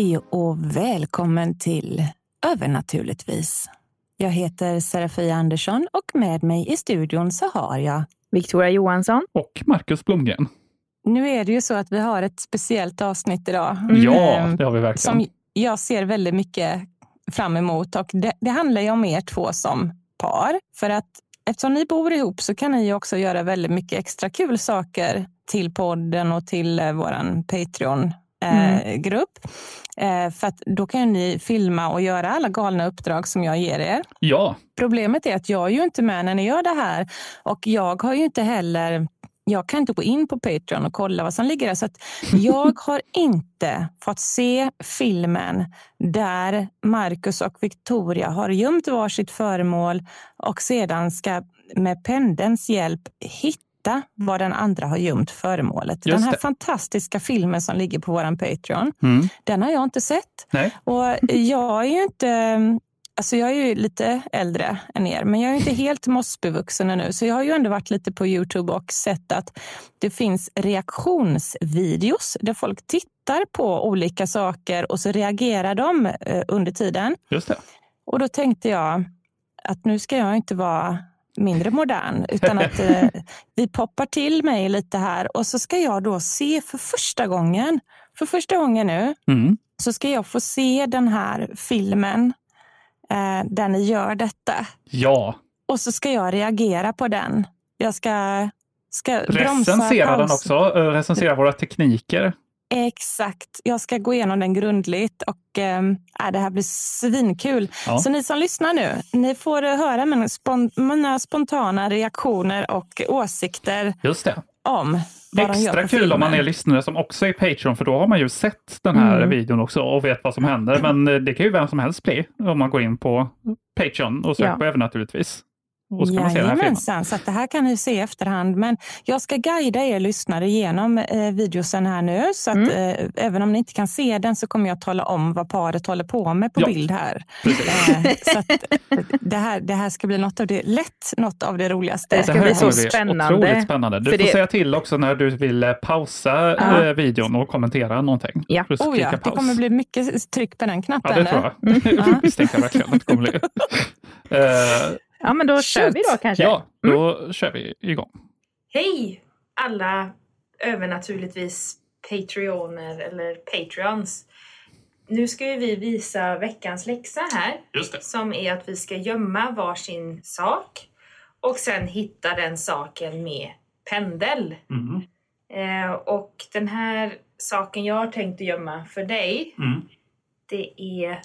Hej och välkommen till Övernaturligtvis. Jag heter Serafia Andersson och med mig i studion så har jag Victoria Johansson. Och Marcus Blomgren. Nu är det ju så att vi har ett speciellt avsnitt idag. Ja, Ehm, det har vi verkligen. Som jag ser väldigt mycket fram emot. Och det, det handlar ju om er två som par. För att eftersom ni bor ihop så kan ni ju också göra väldigt mycket extra kul saker till podden och till eh, våran Patreon-grupp. Eh, för att då kan ni filma och göra alla galna uppdrag som jag ger er. Ja, Problemet är att jag är ju inte med när ni gör det här och jag har ju inte heller jag kan inte gå in på Patreon och kolla vad som ligger där. Så jag har inte fått se filmen där Marcus och Victoria har gömt varsitt föremål och sedan ska med pendelns hjälp hitta var den andra har gömt föremålet. den här det. fantastiska filmen som ligger på vår Patreon, Mm. den har jag inte sett. nej. Och jag är ju inte... Alltså jag är ju lite äldre än er, men jag är inte helt mossbevuxen ännu. Så jag har ju ändå varit lite på Youtube och sett att det finns reaktionsvideos där folk tittar på olika saker och så reagerar de eh, under tiden. Just det. Och då tänkte jag att nu ska jag inte vara mindre modern, utan att eh, vi poppar till mig lite här och så ska jag då se för första gången, för första gången nu, Mm. så ska jag få se den här filmen eh, där ni gör detta. Ja, Och så ska jag reagera på den. Jag ska, ska bromsa, recensera den också. eh, Recensera våra tekniker. Exakt. Jag ska gå igenom den grundligt och eh, äh, det här blir svinkul. Ja. Så ni som lyssnar nu, ni får eh, höra mina, spon mina spontana reaktioner och åsikter Just det. om vad Extra kul filmen. om man är lyssnare som också är Patreon, för då har man ju sett den här Mm. videon också och vet vad som händer. Men eh, det kan ju vem som helst bli om man går in på Patreon och söker Ja. på även naturligtvis. Och så kan man se den här filmen. Jajamensan, så att det här kan ni se i efterhand. Men jag ska guida er lyssnare genom eh, videosen här nu. Så att Mm. eh, även om ni inte kan se den så kommer jag tala om vad paret håller på med på Ja. bild här. Eh, så att, eh, det, här, det här ska bli något av det, lätt något av det roligaste. Det ska här bli så spännande. Otroligt spännande. Du För får det- säga till också när du vill eh, pausa Ja. eh, videon och kommentera någonting. Ja. Oh ja, klicka det paus. kommer bli mycket tryck på den knappen. Ja, det tror jag. Det att det kommer bli. Ja, men då kör Shoot. vi då kanske. ja, då kör vi igång. Hej alla övernaturligtvis Patreoner eller Patreons. Nu ska ju vi visa veckans läxa här. Just det. Som är att vi ska gömma varsin sak och sen hitta den saken med pendel. Mm. Eh, och den här saken jag har tänkt att gömma för dig, Mm. det är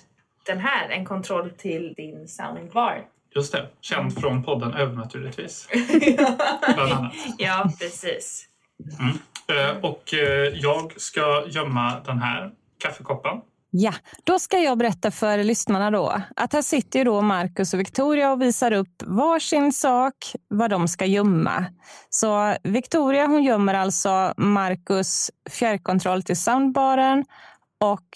den här, en kontroll till din soundbar. Just det. Känd från podden Övernaturligtvis. Bland annat. ja, precis. Eh, och eh, jag ska gömma den här kaffekoppen. Ja, då ska jag berätta för lyssnarna då att här sitter ju då Marcus och Victoria och visar upp varsin sak, vad de ska gömma. Så Victoria hon gömmer alltså Marcus fjärrkontroll till soundbaren och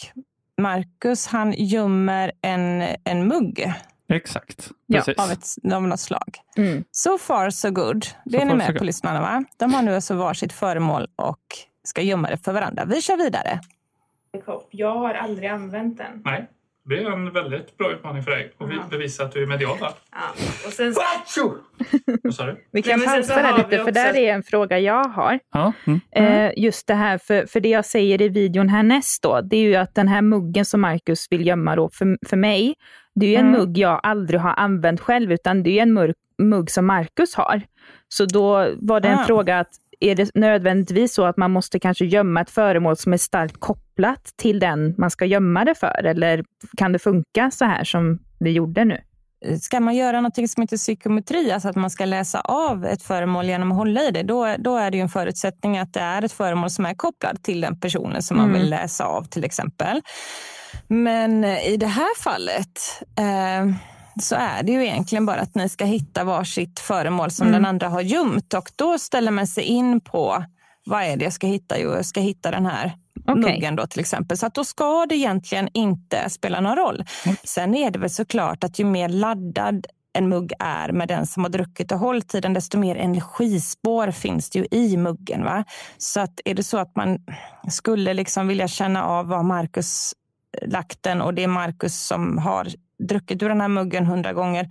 Marcus han gömmer en, en mugg Exakt. Ja, Precis. av, ett, av något slag. Mm. So far so good. Det So är ni med so på lyssnarna va? De har nu alltså varsitt föremål och ska gömma det för varandra. Vi kör vidare. Jag har aldrig använt den. Nej, Det är en väldigt bra utmaning för dig att Ja. bevisa att du är medial där. Ja. Och sen så, Vad sa du? Vi kan så pausa där lite, vi för också- där är en fråga jag har. Ja. Mm. Eh, just det här, för, för det jag säger i videon härnäst då, det är ju att den här muggen som Marcus vill gömma då, för, för mig, det är ju en Mm. mugg jag aldrig har använt själv, utan det är en mugg, mugg som Marcus har. Så då var det en Ah. fråga att är det nödvändigtvis så att man måste kanske gömma ett föremål som är starkt kopplat till den man ska gömma det för? Eller kan det funka så här som vi gjorde nu? Ska man göra något som heter psykometri, alltså att man ska läsa av ett föremål genom att hålla i det, då, då är det ju en förutsättning att det är ett föremål som är kopplat till den personen som man Mm. vill läsa av till exempel. Men i det här fallet eh, så är det ju egentligen bara att ni ska hitta varsitt föremål som Mm. den andra har gömt och då ställer man sig in på vad är det jag ska hitta? Jo, jag ska hitta den här Okej. muggen då till exempel. Så att då ska det egentligen inte spela någon roll. Sen är det väl såklart att ju mer laddad en mugg är med den som har druckit och hållit i den, desto mer energispår finns det ju i muggen. Va? Så att är det så att man skulle liksom vilja känna av var Marcus lagt den och det är Marcus som har druckit ur den här muggen hundra gånger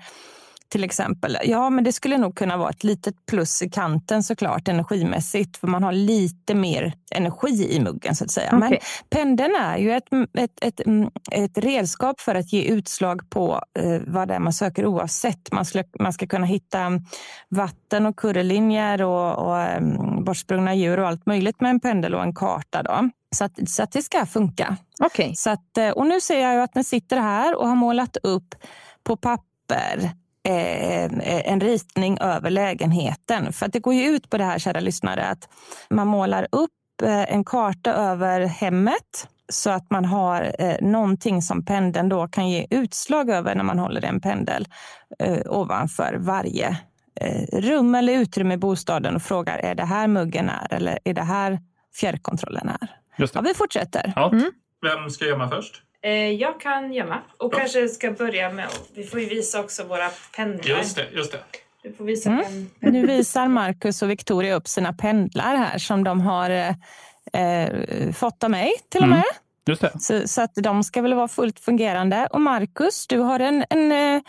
till exempel. Ja, men det skulle nog kunna vara ett litet plus i kanten såklart energimässigt, för man har lite mer energi i muggen så att säga. Men Okej. pendeln är ju ett, ett, ett, mm, ett redskap för att ge utslag på eh, vad det är man söker oavsett. Man ska, man ska kunna hitta mm, vatten och kurrelinjer och, och um, bortsprungna djur och allt möjligt med en pendel och en karta. Då. Så, att, så att det ska funka. Okej. Så att, eh, och nu ser jag att ni sitter här och har målat upp på papper eh, en ritning över lägenheten. För att det går ju ut på det här, kära lyssnare, att man målar upp eh, en karta över hemmet så att man har eh, någonting som pendeln då kan ge utslag över när man håller en pendel eh, ovanför varje eh, rum eller utrymme i bostaden och frågar är det här muggen är eller är det här fjärrkontrollen är. Just Ja, det. vi fortsätter. Ja. Vem ska gömma först? eh, jag kan gömma. Och Ja. kanske ska börja med, vi får ju visa också våra pendlar. Just det, just det. Du får visa Mm. Nu visar Marcus och Victoria upp sina pendlar här som de har eh, eh, fått av mig till och Mm. med. Just det. Så, så att de ska väl vara fullt fungerande. Och Marcus, du har en, en, eh,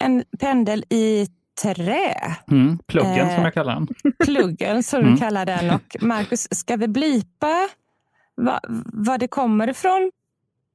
en pendel i trä. Mm. Pluggen Eh. som jag kallar den. Pluggen som Mm. du kallar den. Och Marcus, ska vi blipa va, det kommer ifrån?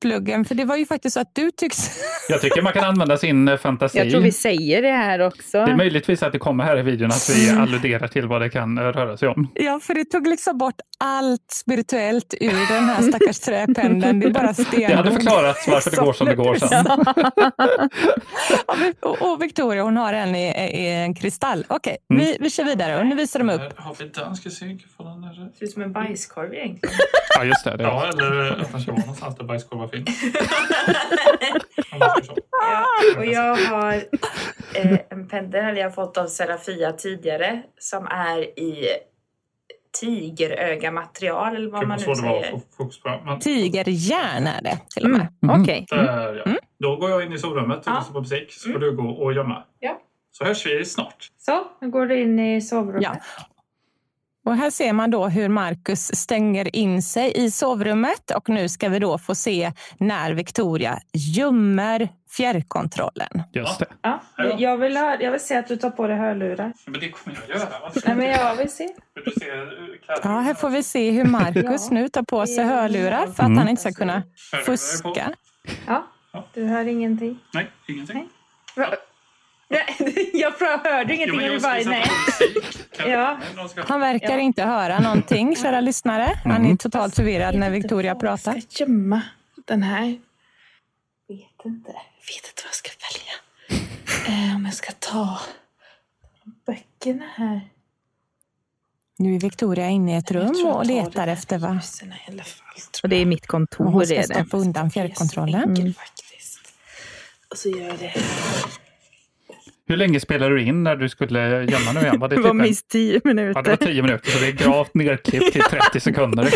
Pluggen? För det var ju faktiskt så att du tycks... Jag tycker man kan använda sin eh, fantasi. Jag tror vi säger det här också. Det är möjligtvis att det kommer här i videon att vi alluderar till vad det kan eh, röra sig om. Ja, för det tog liksom bort allt spirituellt ur den här stackars träpendeln. Det är bara stenord. Det hade förklarats varför det går som det går sen. Och, och Victoria hon har en i, i en kristall. Okej, Mm. vi, vi kör vidare och nu visar de upp. Har vi den? Ska se. Får den där. ser ut som en bajskorv egentligen. Ja, just det. det. Ja, eller ska vara någonstans där bajskorvar finns. Ja, och jag har eh, en pendel jag har fått av Serafia tidigare som är i tigeröga-material eller vad man nu säger. Men Tigerjärn är det till och med. Mm. Okej. där, ja. Då går jag in i sovrummet och Ja. lyssnar på musik. Så får du gå och gömma. Ja. Så hörs vi snart. Så, nu går du in i sovrummet. Ja. Och här ser man då hur Marcus stänger in sig i sovrummet och nu ska vi då få se när Victoria gömmer fjärrkontrollen. Just det. Ja, Ja. jag, vill ha, jag vill se att du tar på dig hörlurar. Men det kommer jag göra. Nej, men jag vill se. Eh? Ja, här får vi se hur Marcus nu tar på sig hörlurar för att Mm. han inte ska kunna fuska. Ja, du hör ingenting. Nej, ingenting. Nej. Va? Jag hörde Jo, ingenting. men Jag jag bara, nej. Ja. Han verkar Ja. inte höra någonting, kära lyssnare. Han Mm. är totalt förvirrad när Victoria pratar. Jag ska gömma den här. Vet inte. Vet inte vad jag ska välja. Eh, om jag ska ta böckerna här. Nu är Victoria inne i ett Jag rum jag och tar letar efter vad ljusen i alla fall. tror Och det är jag. mitt kontor. hon ska stoppa undan fjärrkontrollen. Mm. Och så gör jag det. Hur länge spelade du in när du skulle gömma nu igen? Var det Det typ var en- minst tio Ja, det var minuter. tio minuter, så det är gravt nerklippt till 30 sekunder.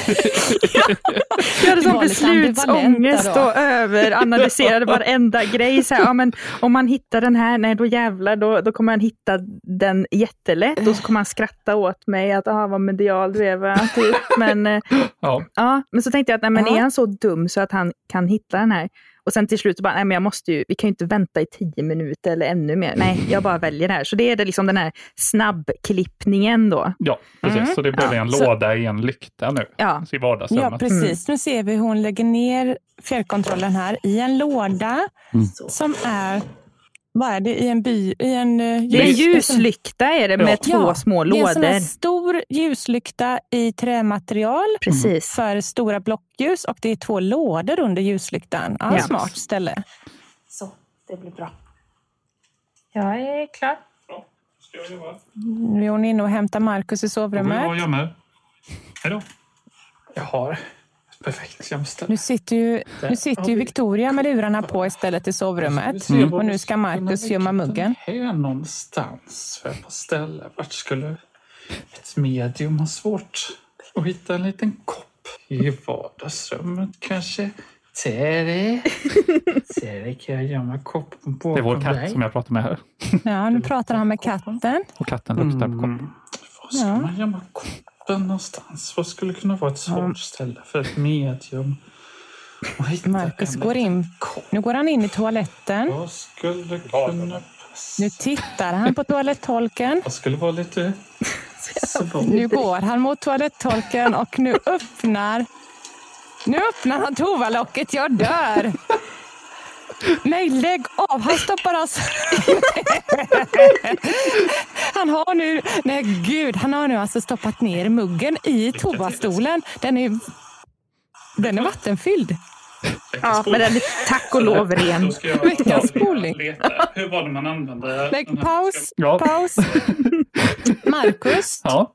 Jag hade Det sån beslutsångest och överanalyserade varenda grej. Så här, ja, men om man hittar den här, nej då jävlar, då, då kommer han hitta den jättelätt och så kommer han skratta åt mig att ah, vad medial du är. Va? Typ. Men, eh, Ja, ja, men så tänkte jag att nej, men är han så dum så att han kan hitta den här, Och sen till slut så bara, nej men jag måste ju, vi kan ju inte vänta i tio minuter eller ännu mer. Nej, jag bara väljer det här. Så det är det liksom den här snabbklippningen då. Ja, precis. Mm. Så det blev Ja, en så- låda i en lykta nu. Ja. I vardagsrummet. Ja, precis. Nu ser vi hur hon lägger ner fjärrkontrollen här i en låda som är, vad är det, i en by, i en... eh, Det är en ljus- ljuslykta är det med Ja. två små Det är en här lådor. stor ljuslykta i trämaterial Precis. för stora blockljus och det är två lådor under ljuslyktan. Ja, Ja. Smart ställe. Så, det blir bra. Jag är klar. Bra. Ska jag jobba? Nu är hon inne och hämtar Markus i Ja, sovrummet. jag med. Hej då. Jag har perfekt gömställe. Nu sitter ju, nu sitter ju Victoria med lurarna på istället i sovrummet. Mm. Och nu ska Markus gömma muggen. Här någonstans för på ställe. Vart skulle ett medium ha svårt att hitta en liten kopp? I vardagsrummet kanske? Terry? Terry, kan jag gömma koppen bakom Det är vår katt dig? som jag pratar med här. Ja, nu pratar han med katten. Och katten luktar på koppen. Mm. Var ska Ja. man gömma koppen någonstans? Vad skulle kunna vara ett svårt ställe för ett medium? en går in. Nu går han in i toaletten. Vad skulle kunna? Nu tittar han på toalettolken. Vad skulle vara lite? Nu går han mot toalettolken och nu öppnar nu öppnar han toalocket. Jag dör! Nej, lägg av! Han stoppar alltså... Han har nu... Nej, gud. Han har nu alltså stoppat ner muggen i toastolen. Den är, den är vattenfylld. Ja, men den är tack och lov ren. Veckans spoling. Hur var det man använde Lägg paus. Paus. Marcus, Ja.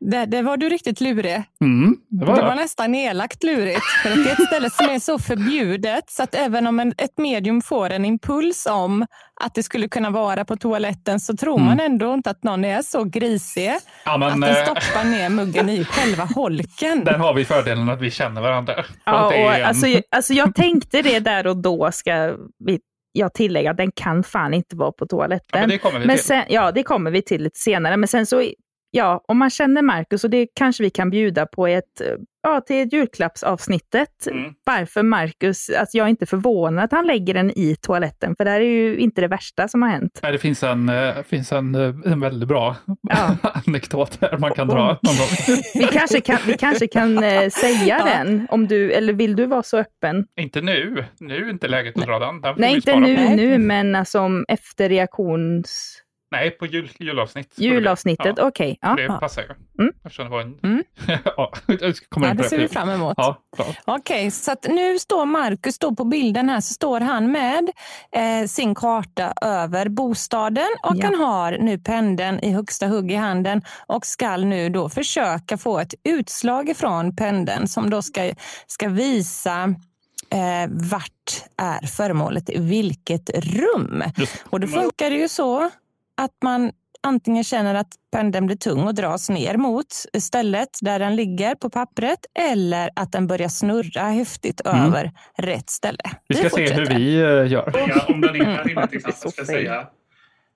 Det, det var du riktigt lurig. Mm, det var Det var nästan elakt lurigt. För att det är ett ställe som är så förbjudet så att även om en, ett medium får en impuls om att det skulle kunna vara på toaletten så tror man ändå inte att någon är så grisig Ja, att men, den eh, stoppar ner muggen i själva holken. där har vi fördelen att vi känner varandra. Ja, att och en- alltså, jag- alltså jag tänkte det där och då ska vi, jag tillägga, den kan fan inte vara på ja, toaletten. men det kommer vi Men till. sen, ja, det kommer vi till lite senare. Men sen så, ja, om man känner Marcus, och det kanske vi kan bjuda på ett, eh, ja, till ett julklappsavsnittet. Mm. Varför Marcus, att jag är inte förvånad att han lägger den i toaletten, för det här är ju inte det värsta som har hänt. Nej, det finns en, eh, finns en, eh, en väldigt bra Ja. anekdot här man kan dra någon gång. Vi kanske kan, vi kanske kan säga Ja. den, om du, eller vill du vara så öppen? Inte nu. Nu är inte läget att dra den. den Nej, inte nu, på. Nu, men alltså om efter reaktions... Nej, på jul, julavsnitt. Julavsnittet, Ja, okej. ja. det passar ju. Mm. Eftersom det var en... Mm. ja, jag kommer Ja, det ser vi fram emot. Ja. Okej, så att nu står Marcus då på bilden här så står han med eh, sin karta över bostaden och Ja. han har nu pendeln i högsta hugg i handen och ska nu då försöka få ett utslag ifrån pendeln som då ska, ska visa eh, vart är föremålet i vilket rum. Just. Och då funkar det ju så att man antingen känner att pendeln blir tung och dras ner mot stället där den ligger på pappret eller att den börjar snurra häftigt Mm. över rätt ställe. Vi ska se hur vi eh, gör. Ja, om den är här inne till exempel ska jag säga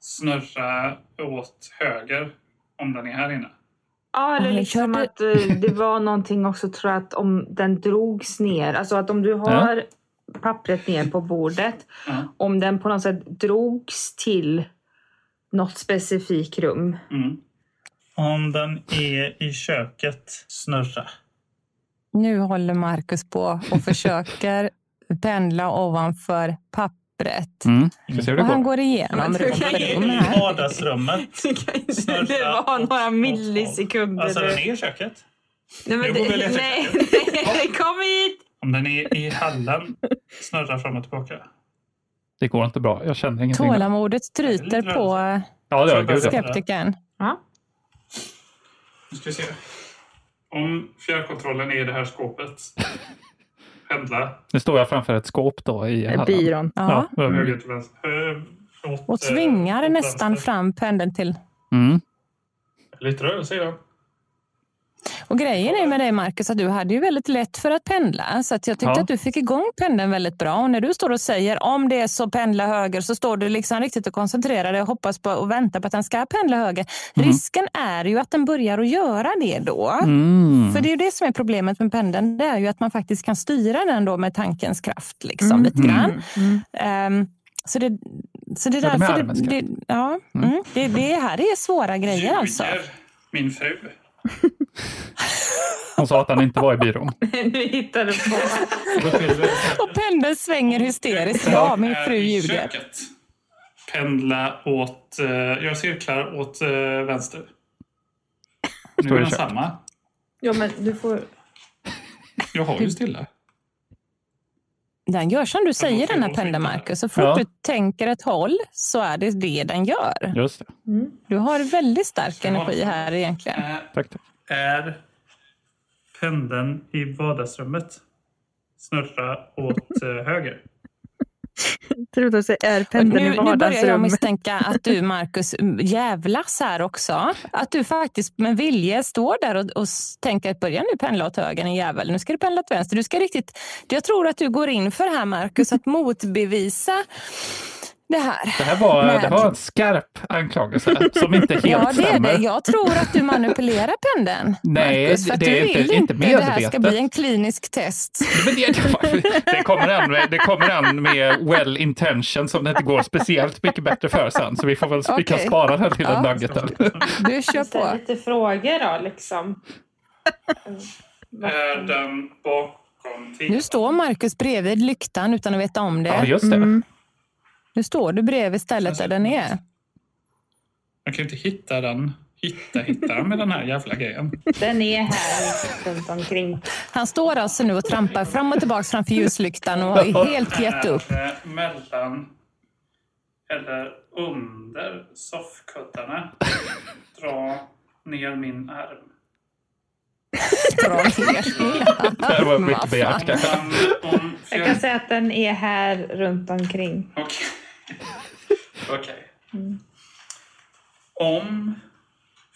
snurra åt höger om den är här inne. Ja, eller Ja, liksom att eh, det var någonting också tror jag att om den drogs ner, alltså att om du har pappret ner på bordet, Ja. om den på något sätt drogs till något specifikt rum. Mm. Om den är i köket, snurra. Nu håller Marcus på och försöker pendla ovanför pappret. Mm. Och han går. igenom Men du rum kan för rum I vardagsrummet. Det var några millisekunder. Alltså den är i köket. Nej, men det, nej, nej, kom hit! Om den är i hallen, snurra fram och tillbaka. Det går inte bra. Jag känner ingenting. Tålamodet tryter på Ja, det gör skeptikern. Ja. Nu ska vi se. Om fjärrkontrollen är i det här skåpet. Pendla. Nu står jag framför ett skåp då i hallen. Byrån. Ja. Ja. Höger till vänster. Åt, Och svingar eh, åt nästan fram pendeln till. Mm. Lite rörelse i den. Och grejen är med dig Marcus att du hade ju väldigt lätt för att pendla. Så att jag tyckte Ja. att du fick igång pendeln väldigt bra. Och när du står och säger om det är så pendla höger så står du liksom riktigt och koncentrerar dig och hoppas på och väntar på att den ska pendla höger. Risken är ju att den börjar att göra det då. Mm. För det är ju det som är problemet med pendeln. Det är ju att man faktiskt kan styra den då med tankens kraft liksom, Mm. lite grann. Ehm, så det, så det är därför det, det, ja, mm. det, det här är svåra grejer alltså. Min fru. Hon sa att han inte var i byrån. nu hittar du på. Och pendeln svänger hysteriskt. Ja, min är fru ljuger. Pendla åt... Uh, jag cirklar åt eh, vänster. Nu är den samma. Ja, men du får... Jag har ju stilla. Den gör som du säger den här pendeln. Marcus. Så fort Ja. du tänker ett håll så är det det den gör. Just det. Du har väldigt stark energi här egentligen. Eh, Tack, tack. är pendeln i vardagsrummet snurra åt eh, höger? Tror att det är pendeln Nu, i nu börjar jag vardagsrummet. misstänka att du, Marcus, jävlas här också. Att du faktiskt med vilje står där och, och tänker att börja nu pendla åt höger, en jävel. Nu ska du pendla åt vänster. Du ska riktigt, jag tror att du går in för här, Marcus, att motbevisa det här. Det här var, Men- det var en skarp anklagelse som inte helt Ja, det är stämmer. det. Jag tror att du manipulerar pendeln. Nej, Marcus, det du är inte- vill inte Det här ska medvetet. bli en klinisk test. Men det, det, kommer an med, det kommer an med well intention som det inte går speciellt mycket bättre för sen. Så vi får väl vi kan spara den till en Ja. nuggeten. Du kör på. lite frågor då, liksom. Är den bakom Nu står Marcus bredvid lyktan utan att veta om Ja, det. just det. Mm. Nu står du bredvid stället där den är. Jag kan inte hitta den. Hitta, hitta med den här jävla grejen. Den är här runt omkring. Han står alltså nu och trampar fram och tillbaka framför ljuslyktan och är helt gett upp. Det mellan eller under soffkuddarna. Dra ner min arm. Dra ner. Det var mycket begärt kanske. Jag kan säga att den är här runt omkring. Okej. Om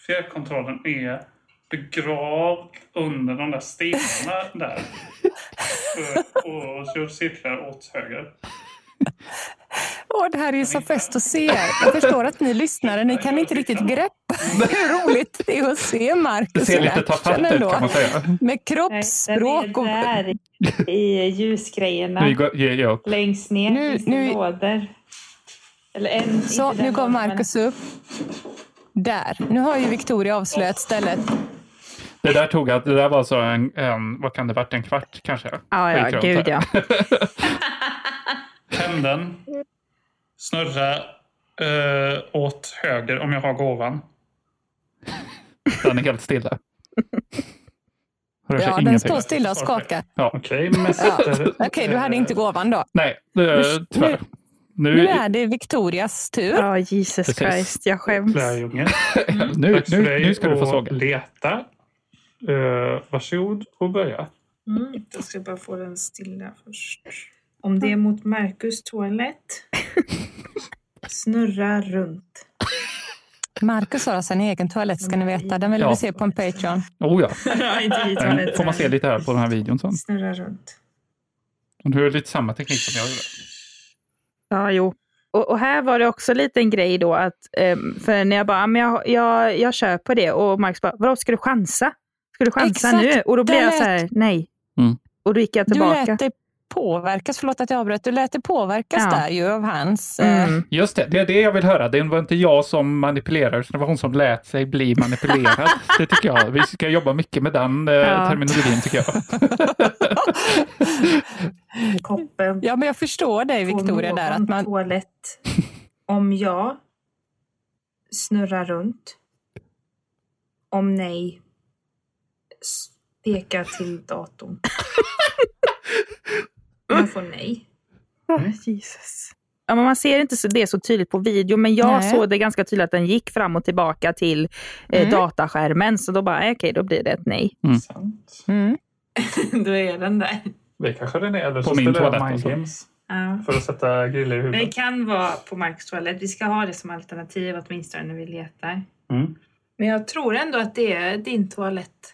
fjärrkontrollen är begravd under de där stenarna där och, så cirklar åt höger. Åh, det här är ju så fest att se. Jag förstår att ni lyssnare, ni kan inte riktigt greppa hur roligt det är att se Det Marcus ser i lite tafatt ut kan man säga. Med kroppsspråk och... Den är där i ljusgrejerna. Längst ner Nu- finns det nu- lådor. Eller en, Så, nu går Marcus upp. Där. Nu har ju Victoria avslöjat stället. Det där tog att det där var så en, en vad kan det varit, en kvart kanske? Ja, Gick ja, runt gud ja. Pendeln snurra eh, åt höger om jag har gåvan. Den är helt stilla. Ja, den står stilla och skakar. Ja. Okej, mäster. Okej, du hade inte gåvan då. Nej, det, tyvärr. Nu Nu, är det Victorias tur. Ja, Jesus Precis. Christ, jag skäms. Lärjunge. nu, för nu, dig nu ska du få såga. leta. Uh, varsågod och börja. Mm, jag ska bara få den stilla först. Om det är mot Marcus toalett. Snurra runt. Marcus har alltså en egen toalett ska ni veta. Den vill Ja. vi se på en Patreon. Oh ja, den får man se lite här på den här videon sen. Snurra runt. Du har lite samma teknik som jag gjorde. Ja, jo. Och, och här var det också lite en grej då att, ehm, för när jag bara, "Ja, men jag, jag, jag kör på det och Marcus bara, vadå ska du chansa? Ska du chansa Exakt, nu? Och då blev jag så här, nej. Mm. Och då gick jag Du tillbaka. lät dig påverkas, förlåt att jag avbröt, du lät dig påverkas Ja. där ju av hans... eh, Mm. Just det, det är det jag vill höra. Det var inte jag som manipulerade, utan det var hon som lät sig bli manipulerad. det tycker jag. Vi ska jobba mycket med den eh, Ja. terminologin tycker jag. Koppen. Ja, men jag förstår dig Victoria där. Att man, toalett. Om ja, snurra runt. Om nej, peka till datorn. Man får nej. Ah, Jesus. Ja, men man ser inte så, det så tydligt på video, men jag Nej. såg det ganska tydligt att den gick fram och tillbaka till eh, Mm. dataskärmen. Så då bara, okej, då blir det ett nej. Sant. mm. Då är den där. Det kanske den är. Eller På så min spelar jag toalett. Games Ja. för att sätta griller i Men det huvudet. kan vara på Marcus toalett. Vi ska ha det som alternativ åtminstone när vi letar. Mm. Men jag tror ändå att det är din toalett.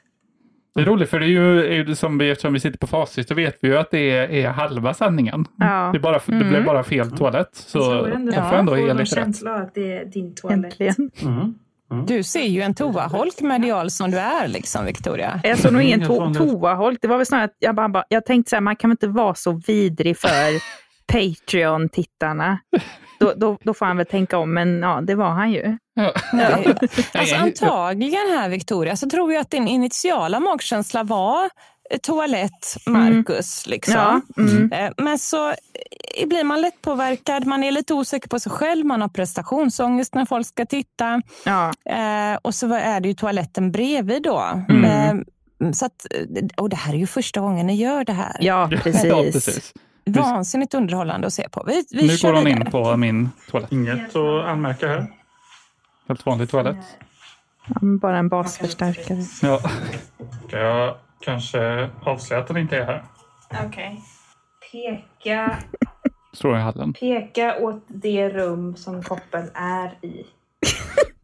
Det är roligt för det är ju, är ju som vi, eftersom vi sitter på facit så vet vi ju att det är, är halva sanningen. Ja. Det, är bara, det blev bara fel toalett. Så Jag tror ändå att får ändå jag får rätt. känsla att det är din toalett. Äntligen. Mm. Du ser ju en toaholk medial som du är, liksom, Victoria. Jag såg nog ingen to toaholk. Det var väl snarare att jag, bara, bara, jag tänkte så här, man kan väl inte vara så vidrig för Patreon-tittarna. Då, då, då får han väl tänka om, men ja, det var han ju. Ja. Alltså, antagligen här, Victoria, så tror jag att din initiala magkänsla var eh, toalett, Marcus. Liksom. Ja, mm. Eh, Men så eh, blir man lätt påverkad, man är lite osäker på sig själv, man har prestationsångest när folk ska titta. Ja, och så är det ju toaletten bredvid då. Mm. Så att, och det här är ju första gången ni gör det här. ja precis. Ja, precis. Vansinnigt underhållande att se på. Vi, vi Nu går hon in på min toalett. Inget att anmärka här. Helt vanlig toalett. Ja, Bara en basförstärkare. Ja. Ska jag kanske avslöja att den inte är här? Okej. Peka, Står i hallen. peka åt det rum som koppen är i.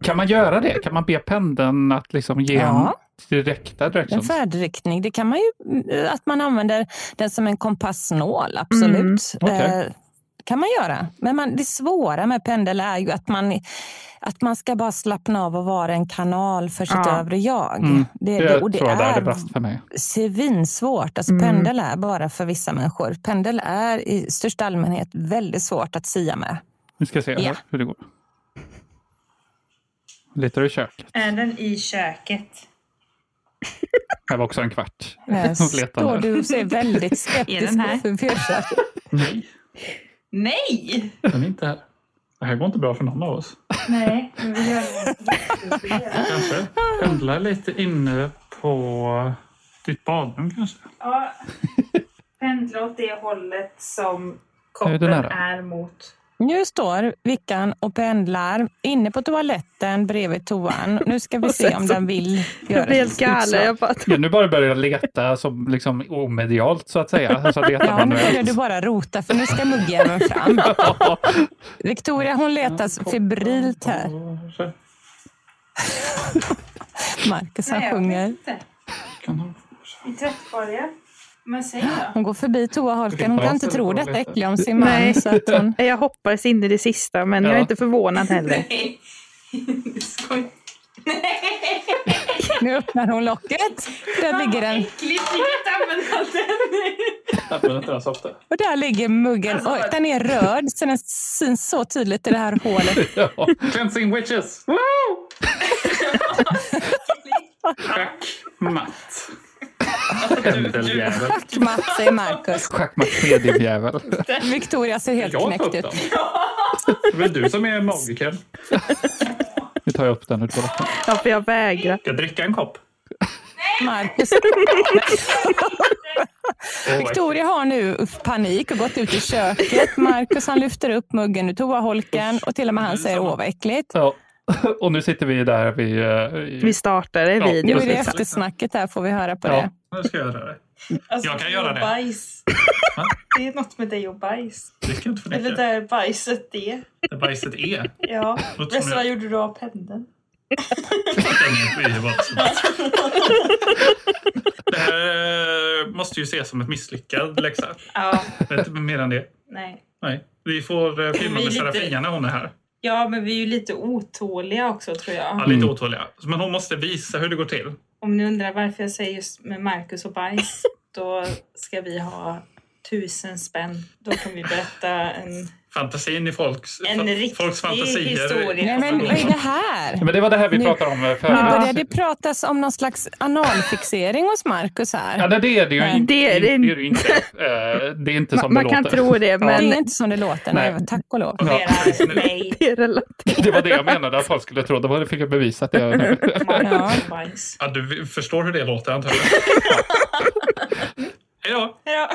Kan man göra det? Kan man be pendeln att liksom ge Ja. en direkta En directions? färdriktning, det kan man ju, eh, att man använder den som en kompassnål, absolut. okej. Eh, kan man göra. Men man, det svåra med pendel är ju att man, att man ska bara slappna av och vara en kanal för sitt Ja. övre jag. Mm. Det, Det, det, och det tror jag det är brast för mig. svinsvårt. Alltså Mm. Pendel är bara för vissa människor. Pendel är i största allmänhet väldigt svårt att sia med. Nu ska se Ja. hur det går. Letar du i köket? Är den i köket? Här var också en kvart. Letar står du och ser väldigt Är skeptisk den här? ut. Nej, Nej! den är inte här. Det här går inte bra för någon av oss. Nej, men vi gör det. Kanske pendla lite inne på ditt badrum kanske. Ja, pendla åt det hållet som Är koppen det nära? är mot. Nu står Vickan och pendlar inne på toaletten bredvid toan. Nu ska vi se om den vill göra Jag blir helt galen. utslag. Jag bara, Ja, nu bara börjar jag leta som liksom omedialt så att säga. Alltså leta Ja, nu börjar du bara rota för nu ska muggjäveln fram. Victoria hon letar febrilt här. Marcus han Nej, sjunger. inte. Kan. I tvättkorgen. Men säg då. Hon går förbi toaholken. Hon kan inte tro detta äckliga om sin Nej. man. Så att hon, jag hoppades in i det sista, men jag är Ja. inte förvånad heller. Nej. Skoj. nu öppnar hon locket. Där ligger den. Äckligt, vi kan inte använda den. Jag använder inte den så ofta. Och där ligger muggen. Oj, den är röd så den syns så tydligt i det här hålet. Ja. Cleansing witches! Schack, matt. Pendeljävel. Matt säger Marcus. Schackmatt mediumjävel. Victoria ser helt Jag knäckt ut. Det är väl du som är magiker. Nu tar jag upp den ur toaletten. Ja, för jag vägrar. Ska jag dricka en kopp? Marcus. Victoria har nu panik och gått ut i köket. Marcus han lyfter upp muggen ur toaholken och till och med han säger åh vad äckligt. Ja. Och nu sitter vi där vid... eh, Vi startade Ja, Nu videon. är det eftersnacket här får vi höra på Ja. det. Nu ska jag göra det. Alltså, Jag kan göra det. Bajs. Det är något med dig och bajs. Eller där bajset är. Där bajset är. Ja. Låter som Resten jag- gjorde du av pendeln? Det här eh, måste ju ses som ett misslyckad läxa. Ja, Det är inte mer än det. nej. Nej. Vi får eh, filma Vi med Serafia när hon är här. Ja, men vi är ju lite otåliga också tror Ja, jag. lite Mm. otåliga. Men hon måste visa hur det går till. Om ni undrar varför jag säger just med Marcus och bajs, då ska vi ha tusen spänn. Då kan vi berätta en, Fantasin i folks, en fa- riktig folks fantasier. historia. Nej men vad är det här? Men det var det här vi Nu- pratade om eh, Nu förut. börjar det pratas om någon slags analfixering hos Marcus Ja, här. nej, det är det ju inte. Det är Det det- är det ju inte. Eh, Det är inte Man, som man det kan låter. tro det, Det men är inte som det låter, nej, Nej. tack och lov. Ja. Det är relativt. Det var det jag menade att folk skulle tro. Det var det fick jag bevisat det nu. Ja, du förstår hur det låter antar jag. Hej då! Ja.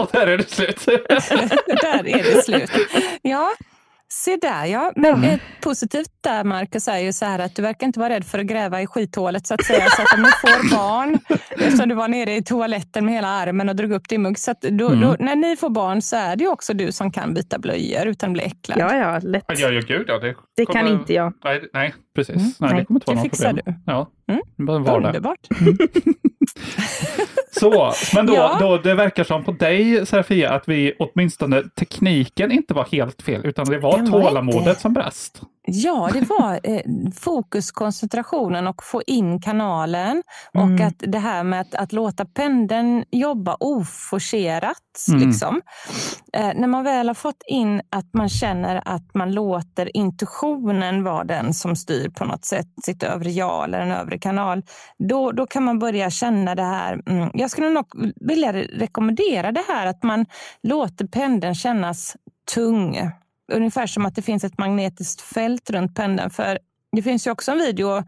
Och där är det slut. Där är det slut. Ja, Se där ja. Men ett positivt där Marcus är ju så här att du verkar inte vara rädd för att gräva i skithålet så att säga. Så att om ni får barn, eftersom du var nere i toaletten med hela armen och drog upp din mugg. Så att då, Mm. då, när ni får barn så är det ju också du som kan byta blöjor utan att bli äcklad. Ja, ja, lätt. Ja, ja, gud ja. Det, Det kommer- kan inte jag. Nej, nej precis. Mm. Nej, det Nej, kommer inte vara det något fixar problem. du. Ja, Mm. det bara var det. Underbart. Så, men då, Ja. då det verkar som på dig Serafia att vi åtminstone tekniken inte var helt fel utan det var Den var tålamodet inte- som brast. Ja, det var eh, fokus, koncentrationen och få in kanalen. Och Mm. att det här med att, att låta pendeln jobba oforcerat. Mm. Liksom. Eh, när man väl har fått in att man känner att man låter intuitionen vara den som styr på något sätt, sitt övre ja eller en övre kanal, då, då kan man börja känna det här. Mm, jag skulle nog vilja rekommendera det här att man låter pendeln kännas tung. Ungefär som att det finns ett magnetiskt fält runt pendeln. För det finns ju också en video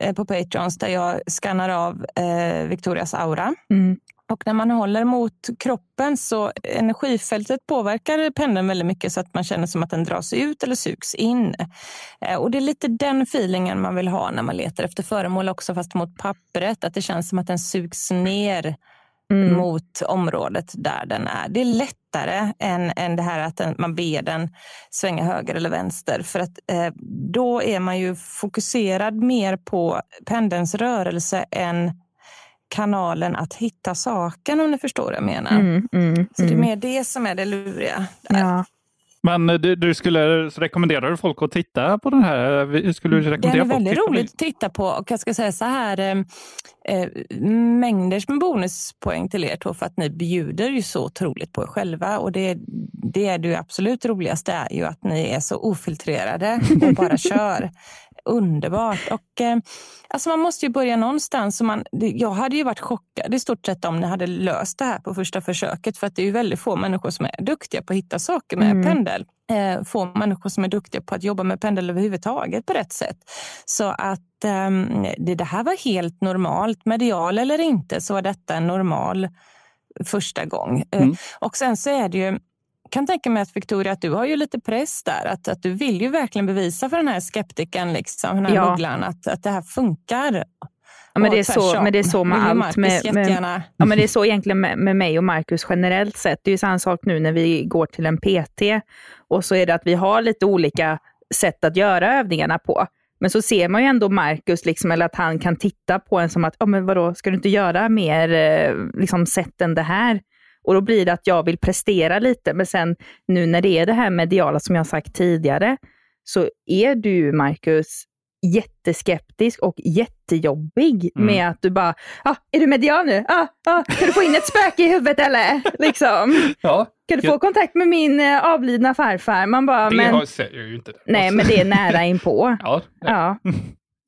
eh, på Patreons där jag skannar av eh, Victorias aura. Mm. Och när man håller mot kroppen så energifältet påverkar pendeln väldigt mycket så att man känner som att den dras ut eller sugs in. Eh, Och det är lite den feelingen man vill ha när man letar efter föremål också fast mot pappret. Att det känns som att den sugs ner Mm. mot området där den är. Det är lättare än, än det här att den, man ber den svänga höger eller vänster. För att eh, då är man ju fokuserad mer på pendelns rörelse än kanalen att hitta saken om ni förstår vad jag menar. Mm, mm, Så det är mm. mer det som är det luriga. Där. Ja. Men eh, du, du skulle rekommendera folk att titta på den här? Skulle du Den rekommendera är folk att väldigt på roligt att titta på och jag ska säga så här, eh, eh, mängders med bonuspoäng till er två för att ni bjuder ju så otroligt på er själva och det, det är det absolut roligaste är ju att ni är så ofiltrerade och bara kör. Underbart. Och, eh, alltså man måste ju börja någonstans. Och man, jag hade ju varit chockad i stort sett om ni hade löst det här på första försöket. För att det är ju väldigt få människor som är duktiga på att hitta saker med Mm. pendel. Eh, få människor som är duktiga på att jobba med pendel överhuvudtaget på rätt sätt. Så att ehm, det, det här var helt normalt. Medial eller inte så var detta en normal första gång. Eh, Mm. Och sen så är det ju kan tänka mig att Victoria, att du har ju lite press där. Att, att du vill ju verkligen bevisa för den här skeptikern, liksom, den här Ja. mugglan, att, att det här funkar. Ja, men, det är så, men det är så med allt. Med, med, ja, men det är så egentligen med, med mig och Marcus generellt sett. Det är ju samma sak nu när vi går till en PT och så är det att vi har lite olika sätt att göra övningarna på. Men så ser man ju ändå Marcus, liksom, eller att han kan titta på en som att, ja men vadå, ska du inte göra mer eh, liksom, sätt än det här? Och då blir det att jag vill prestera lite, men sen nu när det är det här mediala som jag sagt tidigare, så är du, Marcus, jätteskeptisk och jättejobbig Mm. med att du bara, ah, är du medial nu? Ah, ah, kan du få in ett spöke i huvudet eller? Liksom. Ja, Kan du få kontakt med min eh, avlidna farfar? Man bara, det men, har, säger jag ju inte. nej men det är nära inpå. Ja, ja. Ja.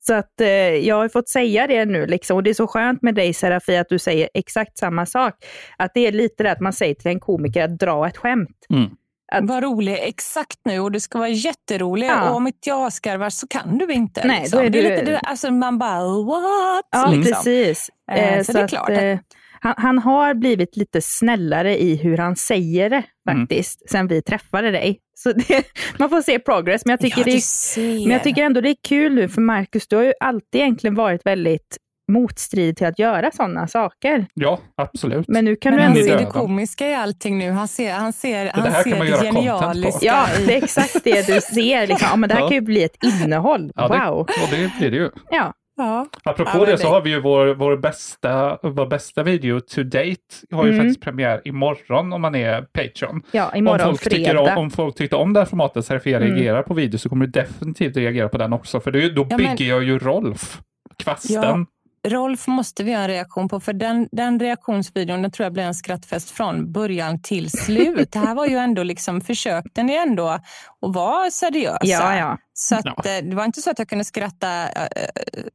Så att eh, jag har fått säga det nu liksom. och det är så skönt med dig Serafia att du säger exakt samma sak. Att det är lite det att man säger till en komiker att dra ett skämt. Mm. Att- Var rolig exakt nu och du ska vara jätterolig. Ja. Och om inte jag skarvar så kan du inte. Nej, liksom. är det är du- lite det där, alltså man bara what? Ja, liksom. precis. Eh, Eh, så det är klart att- eh, han, han har blivit lite snällare i hur han säger det Mm. faktiskt, sen vi träffade dig. Så det, man får se progress, men jag, tycker ja, det är, men jag tycker ändå det är kul nu, för Marcus, du har ju alltid egentligen varit väldigt motstridig till att göra sådana saker. ja, absolut. Men nu kan Men du han ändå... ser det komiska i allting nu. Han ser, han ser, här han ser det genialiska Ja, det är exakt det du ser. Liksom. Ja, men det här Ja. kan ju bli ett innehåll. ja, det, wow. Och det blir det ju. Ja. Ja. Apropå Ja, det så det- har vi ju vår, vår, bästa, vår bästa video to date. Har ju Mm. faktiskt premiär imorgon om man är Patreon. ja, Om imorgon folk, tycker fredag. om, om folk tyckte om det här formatet, Serafia Mm. reagerar på video, så kommer du definitivt reagera på den också. För det, då Ja, bygger men- jag ju Rolf, kvasten. Ja. Rolf måste vi ha en reaktion på, för den, den reaktionsvideon den tror jag blir en skrattfest från början till slut. Det här var ju ändå liksom, försökte ni ändå att vara seriösa. Ja, ja. Så att, Ja. eh, det var inte så att jag kunde skratta eh,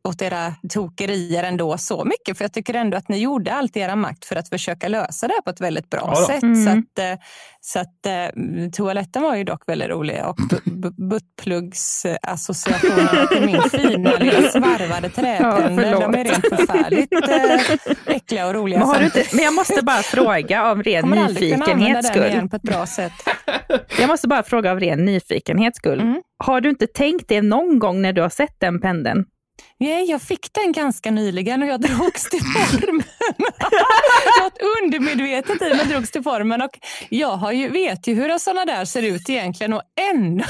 åt era tokerier ändå så mycket. För jag tycker ändå att ni gjorde allt i era makt för att försöka lösa det här på ett väldigt bra Ja sätt. Mm. Så, att, eh, så att eh, toaletten var ju dock väldigt rolig. Och bu- bu- buttpluggs-associationerna till min fina lilla svarvade träpennor, förlåt. de är rent förfärligt eh, äckliga och roliga. Men, har Så du inte, men jag måste bara fråga av ren kommer aldrig kunna använda nyfikenhets den skull. igen på ett bra sätt. Jag måste bara fråga av ren nyfikenhets skull. Mm. Har du inte tänkt det någon gång när du har sett den pendeln? Nej, jag fick den ganska nyligen och jag drogs till formen. Något undermedvetet i mig drogs till formen. Och jag har ju, vet ju hur sådana där ser ut egentligen och ändå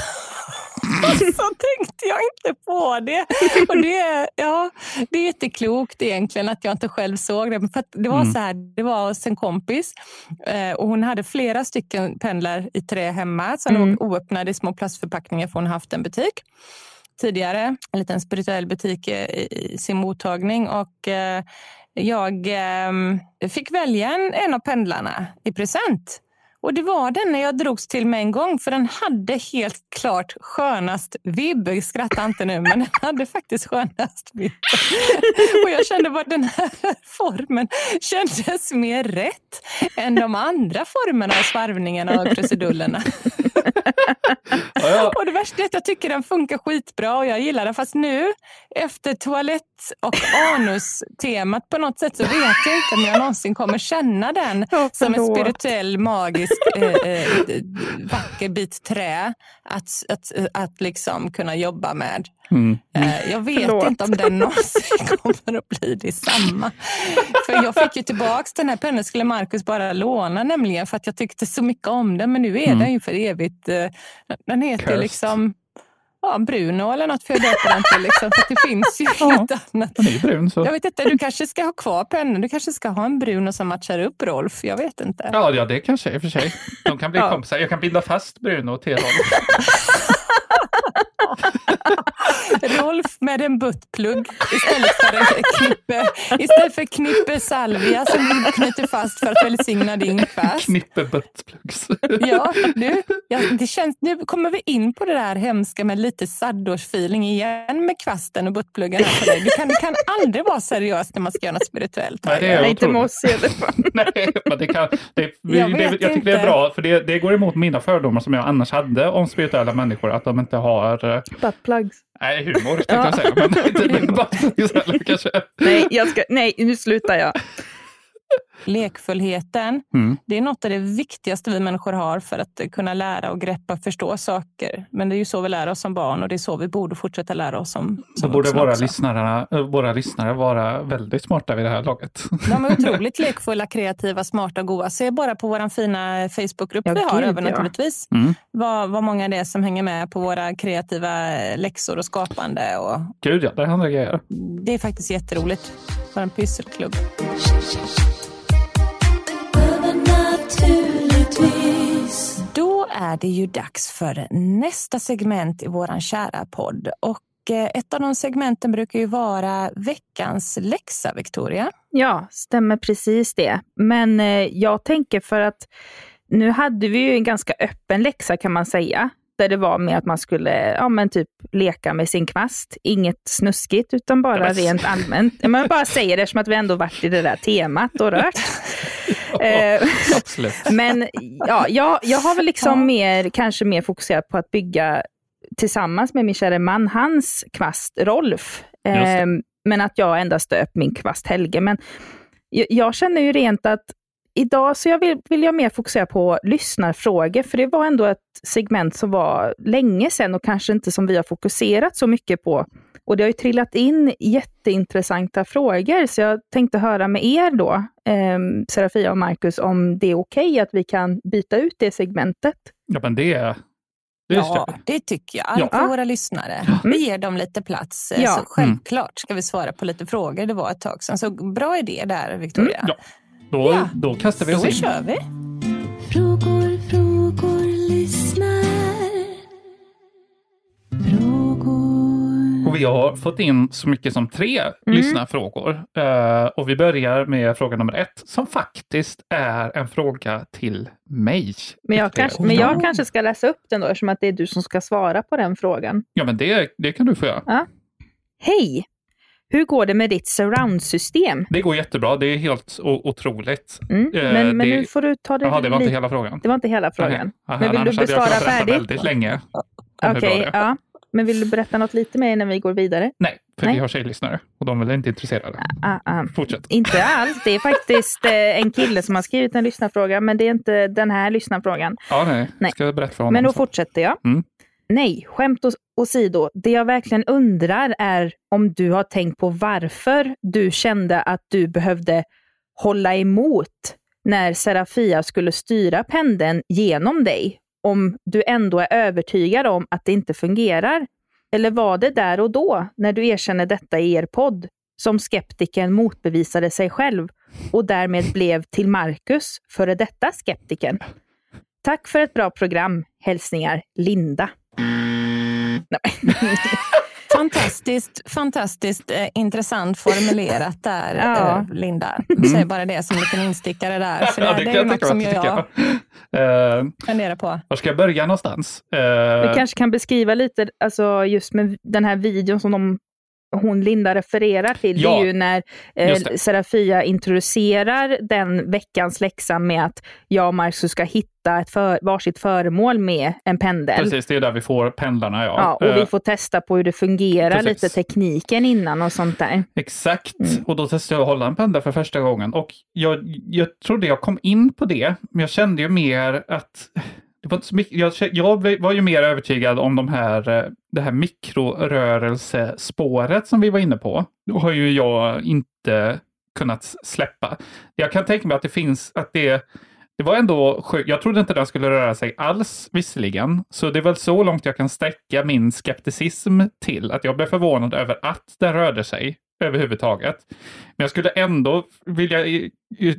så tänkte jag inte på det. Och det, är- ja, det är jätteklokt egentligen att jag inte själv såg det. För det var så här, det var hos en kompis eh, och hon hade flera stycken pendlar i trä hemma som Mm. låg oöppnade i små plastförpackningar för hon har haft en butik tidigare, en liten spirituell butik eh, i sin mottagning. Och eh, jag eh, fick välja en, en av pendlarna i present. Och det var den när jag drogs till med en gång, för den hade helt klart skönast vibb. Skratta inte nu, men den hade faktiskt skönast vibb. Och jag kände bara den här formen kändes mer rätt än de andra formerna av svarvningarna och krusidullerna. Ja, ja. Och det värsta är att jag tycker den funkar skitbra och jag gillar den. Fast nu efter toalett och anus-temat på något sätt så vet jag inte om jag någonsin kommer känna den Ja, som en spirituell, magisk, eh, eh, vacker bit trä att, att, att liksom kunna jobba med. Mm. Eh, Jag vet Förlåt. inte om den någonsin kommer att bli detsamma. För jag fick ju tillbaks den här pennan skulle Marcus bara låna nämligen för att jag tyckte så mycket om den. Men nu är Mm. den ju för evigt. eh, Den heter Cursed. liksom ja, Bruno eller något för jag döper den till. Liksom, för att det finns ju Ja. inget annat. Den är brun så. Jag vet inte, du kanske ska ha kvar pennan. Du kanske ska ha en Bruno som matchar upp Rolf. Jag vet inte. Ja, ja, det kanske i och för sig. De kan bli Ja. kompisar. Jag kan binda fast Bruno till Rolf. Rolf med en buttplugg istället för en knippe, istället för knippe salvia som du knyter fast för att välsigna din kvast. Knippe buttplugs. Ja, du, ja, det känns, nu kommer vi in på det där hemska med lite saddårsfeeling igen med kvasten och buttpluggen. Du kan, det kan aldrig vara seriöst när man ska göra något spirituellt. Nej, det är inte med oss i alla fall. Nej, men det kan, det, vi, Jag det, jag tycker det inte. är bra, för det, det går emot mina fördomar som jag annars hade om spirituella människor, att de inte har, eh, Buttplugs. nej humor tänkte jag säga, men inte inte bara kanske. Nej, jag ska, nej, nu slutar jag. Lekfullheten, Mm. det är något av det viktigaste vi människor har för att kunna lära och greppa och förstå saker. Men det är ju så vi lär oss som barn och det är så vi borde fortsätta lära oss som, Så som borde vuxna våra också. lyssnare, äh, våra lyssnare vara väldigt smarta vid det här laget. De är otroligt lekfulla, kreativa, smarta och goa. Se bara på vår fina Facebookgrupp Ja, vi har gud, över ja. naturligtvis. Mm. Vad, vad många det är som hänger med på våra kreativa eh, läxor och skapande. Och Gud ja, det är andra grejer. det är faktiskt jätteroligt. Vår pysselklubb. Är det ju dags för nästa segment i våran kära podd. Och eh, ett av de segmenten brukar ju vara veckans läxa, Victoria. Ja, stämmer precis det. Men eh, jag tänker för att nu hade vi ju en ganska öppen läxa kan man säga. Där det var med att man skulle ja, men typ leka med sin kvast. Inget snuskigt utan bara rent allmänt. Jag bara säger det eftersom att vi ändå varit i det där temat och rört. Eh, Absolut. Men ja, jag, jag har väl liksom Ja. mer, kanske mer fokuserat på att bygga tillsammans med min kära man, hans kvast Rolf. Just det. Eh, men att jag endast döpt min kvast Helge. Men jag, jag känner ju rent att idag så jag vill, vill jag mer fokusera på lyssnarfrågor, för det var ändå ett segment som var länge sedan och kanske inte som vi har fokuserat så mycket på. Och det har ju trillat in jätteintressanta frågor, så jag tänkte höra med er då, eh, Serafia och Marcus, om det är okej att vi kan byta ut det segmentet. Ja, men det, det Ja, det tycker jag. Ja. För våra lyssnare. Vi ger dem lite plats. Ja. Så självklart ska vi svara på lite frågor. Det var ett tag sedan. Så bra idé där, Victoria. Ja. Då, Ja. då kastar vi Då oss in. kör vi. Frågor, frågor, lyssnar. Frågor. Och vi har fått in så mycket som tre lyssnarfrågor. Eh, och vi börjar med fråga nummer ett, som faktiskt är en fråga till mig. Men jag, kanske, men jag kanske ska läsa upp den då, eftersom att det är du som ska svara på den frågan. Ja, men det, det kan du få göra. Hej! Hur går det med ditt surround-system? Det går jättebra. Det är helt otroligt. Mm. Eh, Men, men det- nu får du ta det Jaha, det var inte hela frågan. Det var inte hela frågan. Aha, Men vill du annars hade jag besvara färdigt? väldigt länge. Okej, är. ja. Men vill du berätta något lite mer innan vi går vidare? Nej, för Nej. vi har tjejlyssnare och de är väl inte intresserade. Ah, ah. Fortsätt. Inte alls. Det är faktiskt eh, en kille som har skrivit en lyssnarfråga, men det är inte den här lyssnarfrågan. Ja, nej. Nej. Ska jag berätta för honom? Men då sen? fortsätter jag. Mm. Nej, skämt åsido. Det jag verkligen undrar är om du har tänkt på varför du kände att du behövde hålla emot när Serafia skulle styra pendeln genom dig. Om du ändå är övertygad om att det inte fungerar. Eller var det där och då, när du erkänner detta i er podd, som skeptiken motbevisade sig själv och därmed blev till Marcus, före detta skeptiken? Tack för ett bra program. Hälsningar Linda. Nej. Fantastiskt, fantastiskt eh, intressant formulerat där, Ja. eh, Linda. Jag säger bara det som en liten instickare där. För det, det är ju något som jag, jag tycka. Eh, funderar på. var ska jag börja någonstans? Eh, Vi kanske kan beskriva lite, alltså just med den här videon som de, hon Linda refererar till. Ja, det är ju när eh. Serafia introducerar den veckans läxa med att jag och Marcus ska hitta ett för, varsitt föremål med en pendel. Precis, det är där vi får pendlarna. Ja. Ja, och Eh, vi får testa på hur det fungerar, Precis. lite tekniken innan och sånt där. Exakt, Mm. och då testade jag att hålla en pendel för första gången. Och jag, jag trodde jag kom in på det, men jag kände ju mer att det var inte så mycket, jag, jag var ju mer övertygad om de här, eh, det här mikrorörelsespåret som vi var inne på. Då har ju jag inte kunnat släppa. Jag kan tänka mig att det finns, att det det var ändå sjukt. Jag trodde inte den skulle röra sig alls, visserligen. Så det är väl så långt jag kan sträcka min skepticism till. Att jag blev förvånad över att den rörde sig överhuvudtaget. Men jag skulle ändå vilja,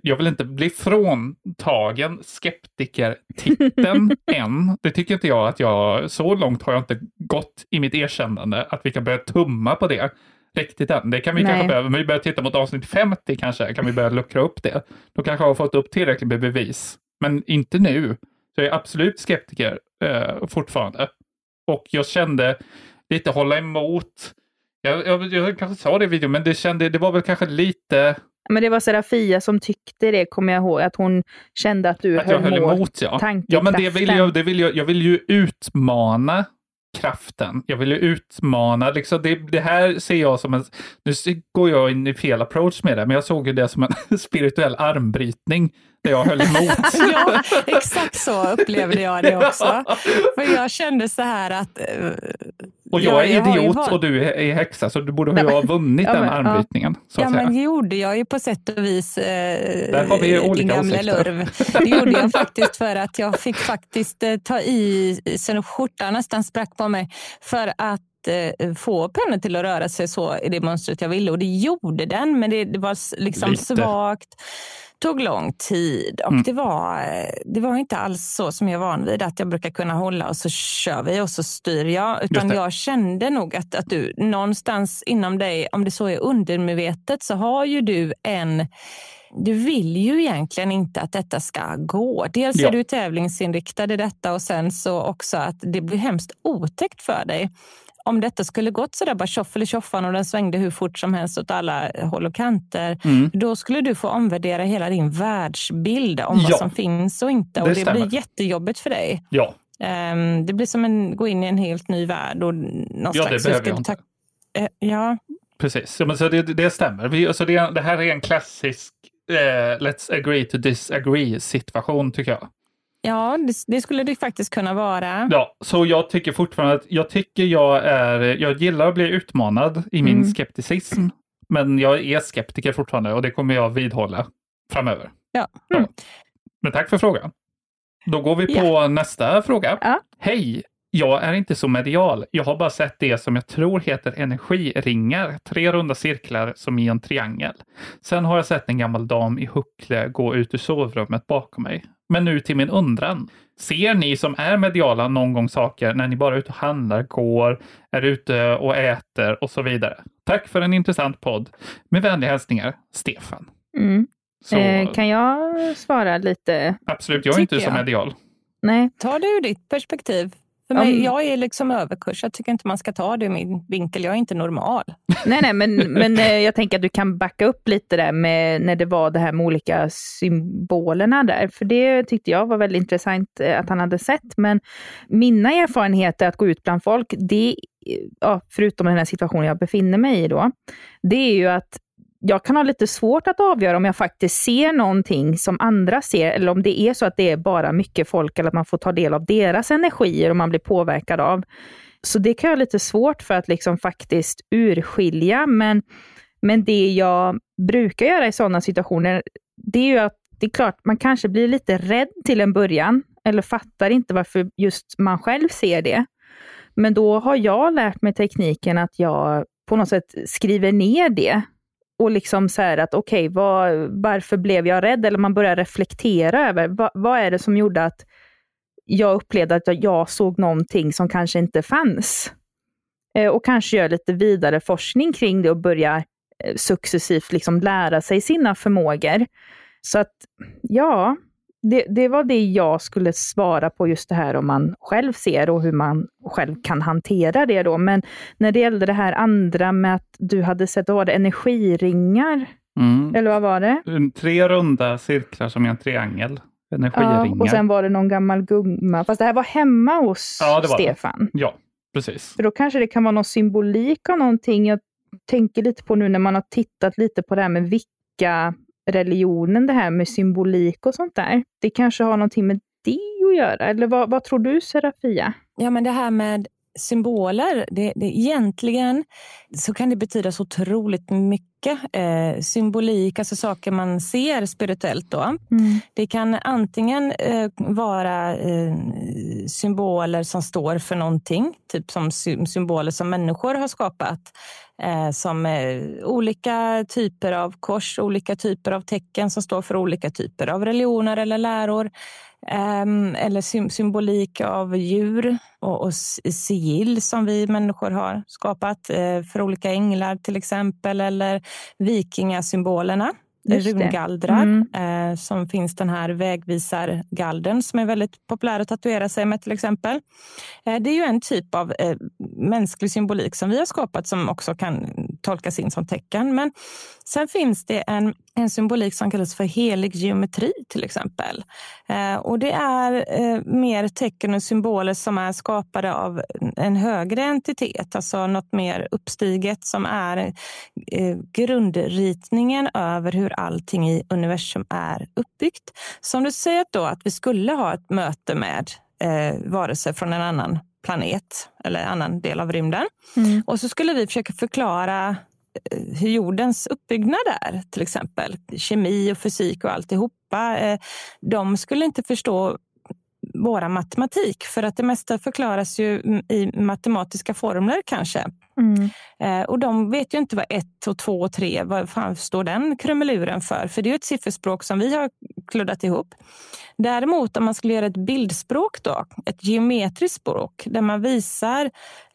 jag vill inte bli fråntagen skeptikertiteln än. Det tycker inte jag att jag, så långt har jag inte gått i mitt erkännande att vi kan börja tumma på det riktigt än. Det kan vi Nej. kanske behöva, men vi börjar titta mot avsnitt 50 kanske, kan vi börja luckra upp det. Då kanske jag har fått upp tillräckligt med bevis. Men inte nu. Så jag är absolut skeptiker eh, fortfarande. Och jag kände lite hålla emot. Jag, jag, jag kanske sa det i videon, men det, kände, det var väl kanske lite Men det var Serafia som tyckte det, kommer jag ihåg, att hon kände att du att jag höll emot. Ja, ja men det vill jag, det vill jag, jag vill ju utmana kraften. Jag vill ju utmana, liksom det, det här ser jag som en, nu går jag in i fel approach med det, men jag såg ju det som en spirituell armbrytning där jag höll emot. Ja, exakt så upplevde jag det också. För jag kände så här att... Och jag ja, är ju idiot varit- och du är, häxa, så du borde Nej, ha vunnit Ja, den men, ja. armbrytningen. Ja, säga. men det gjorde jag ju på sätt och vis. Eh, Där har vi olika din gamla lurv. Det gjorde jag faktiskt för att jag fick faktiskt eh, ta i så skjortan nästan sprack på mig för att eh, få pennan till att röra sig så i det mönstret jag ville. Och det gjorde den, men det, det var liksom Lite. svagt. Tog lång tid och Mm. det, var, det var inte alls så som jag är van vid. Att jag brukar kunna hålla och så kör vi och så styr jag. Utan jag kände nog att, att du någonstans inom dig, om det så är undermedvetet, så har ju du en du vill ju egentligen inte att detta ska gå. Dels Ja. är du tävlingsinriktad i detta och sen så också att det blir hemskt otäckt för dig. Om detta skulle gått sådär bara tjoff eller tjoffan och den svängde hur fort som helst åt alla håll och kanter, Mm. då skulle du få omvärdera hela din världsbild om Ja. vad som finns och inte. Och Det det, blir jättejobbigt för dig. Ja, Ehm, det blir som att gå in i en helt ny värld. Och någon Ja, det behöver jag inte. Eh, Ja, precis. Ja, men så det, det stämmer. Vi, alltså det, det här är en klassisk eh, let's agree to disagree situation tycker jag. Ja det, det skulle det faktiskt kunna vara. Ja, så jag tycker fortfarande att jag tycker jag är, jag gillar att bli utmanad i min Mm. skepticism. Men jag är skeptiker fortfarande och det kommer jag vidhålla framöver. Ja. Ja. Men tack för frågan. Då går vi på nästa fråga. Ja. Hej! Jag är inte så medial. Jag har bara sett det som jag tror heter energiringar. Tre runda cirklar som i en triangel. Sen har jag sett en gammal dam i huckle gå ut ur sovrummet bakom mig. Men nu till min undran. Ser ni som är mediala någon gång saker när ni bara är ute och handlar, går, är ute och äter och så vidare? Tack för en intressant podd. Med vänliga hälsningar, Stefan. Mm. Så, Eh, kan jag svara lite? absolut, jag är inte så medial. Nej. Ta det ur ditt perspektiv. För mig, Om- Jag är liksom överkurs. Jag tycker inte man ska ta det ur min vinkel. Jag är inte normal. Nej, nej, men, men eh, jag tänker att du kan backa upp lite där med när det var det här med olika symbolerna där. För det tyckte jag var väldigt intressant eh, att han hade sett. Men mina erfarenheter att gå ut bland folk, det, eh, ja, förutom den här situationen jag befinner mig i då, det är ju att jag kan ha lite svårt att avgöra om jag faktiskt ser någonting som andra ser, eller om det är så att det är bara mycket folk, eller att man får ta del av deras energier och man blir påverkad av. Så det kan jag ha lite svårt för att liksom faktiskt urskilja, men, men det jag brukar göra i sådana situationer, det är ju att det är klart, man kanske blir lite rädd till en början, eller fattar inte varför just man själv ser det. Men då har jag lärt mig tekniken att jag på något sätt skriver ner det och liksom så här att okej, vad- varför blev jag rädd? Eller man börjar reflektera över vad, vad är det som gjorde att jag upplevde att jag- såg någonting som kanske inte fanns. Eh, och kanske gör lite vidare forskning kring det och börjar eh, successivt liksom lära sig sina förmågor. Så att, ja, det, det var det jag skulle svara på just det här om man själv ser och hur man själv kan hantera det då. Men när det gällde det här andra med att du hade sett, var det, energiringar? Mm. Eller vad var det? Tre runda cirklar som är en triangel. Ja, Energiringar. och sen var det någon gammal gumma. Fast det här var hemma hos Ja, det var det. Stefan. Ja, precis. För då kanske det kan vara någon symbolik av någonting. Jag tänker lite på nu när man har tittat lite på det här med vilka religionen, det här med symbolik och sånt där. Det kanske har någonting med det att göra. Eller vad, vad tror du Serafia? Ja, men det här med symboler, det, det, egentligen så kan det betyda så otroligt mycket. Eh, symbolik, alltså saker man ser spirituellt då. Det kan antingen eh, vara eh, symboler som står för någonting, typ som sy- symboler som människor har skapat. Eh, som eh, olika typer av kors, olika typer av tecken som står för olika typer av religioner eller läror. Ehm, eller symbolik av djur och, och sigill som vi människor har skapat eh, för olika änglar till exempel. Eller vikingasymbolerna, Rungaldrar. Mm. Eh, som finns den här vägvisargalden som är väldigt populär att tatuera sig med till exempel. Eh, det är ju en typ av eh, mänsklig symbolik som vi har skapat som också kan tolkas in som tecken. Men sen finns det en, en symbolik som kallas för helig geometri till exempel. Eh, och det är eh, mer tecken och symboler som är skapade av en högre entitet, alltså något mer uppstiget som är eh, grundritningen över hur allting i universum är uppbyggt. Så om du säger då att vi skulle ha ett möte med eh, varelser från en annan planet eller annan del av rymden och så skulle vi försöka förklara eh, hur jordens uppbyggnad är, till exempel. Kemi och fysik och alltihopa. Eh, De skulle inte förstå våra matematik, för att det mesta förklaras ju i matematiska formler kanske. Eh, och de vet ju inte vad ett och två och tre, vad fan står den krumeluren för? För det är ju ett sifferspråk som vi har kluddat ihop. Däremot om man skulle göra ett bildspråk då, ett geometriskt språk där man visar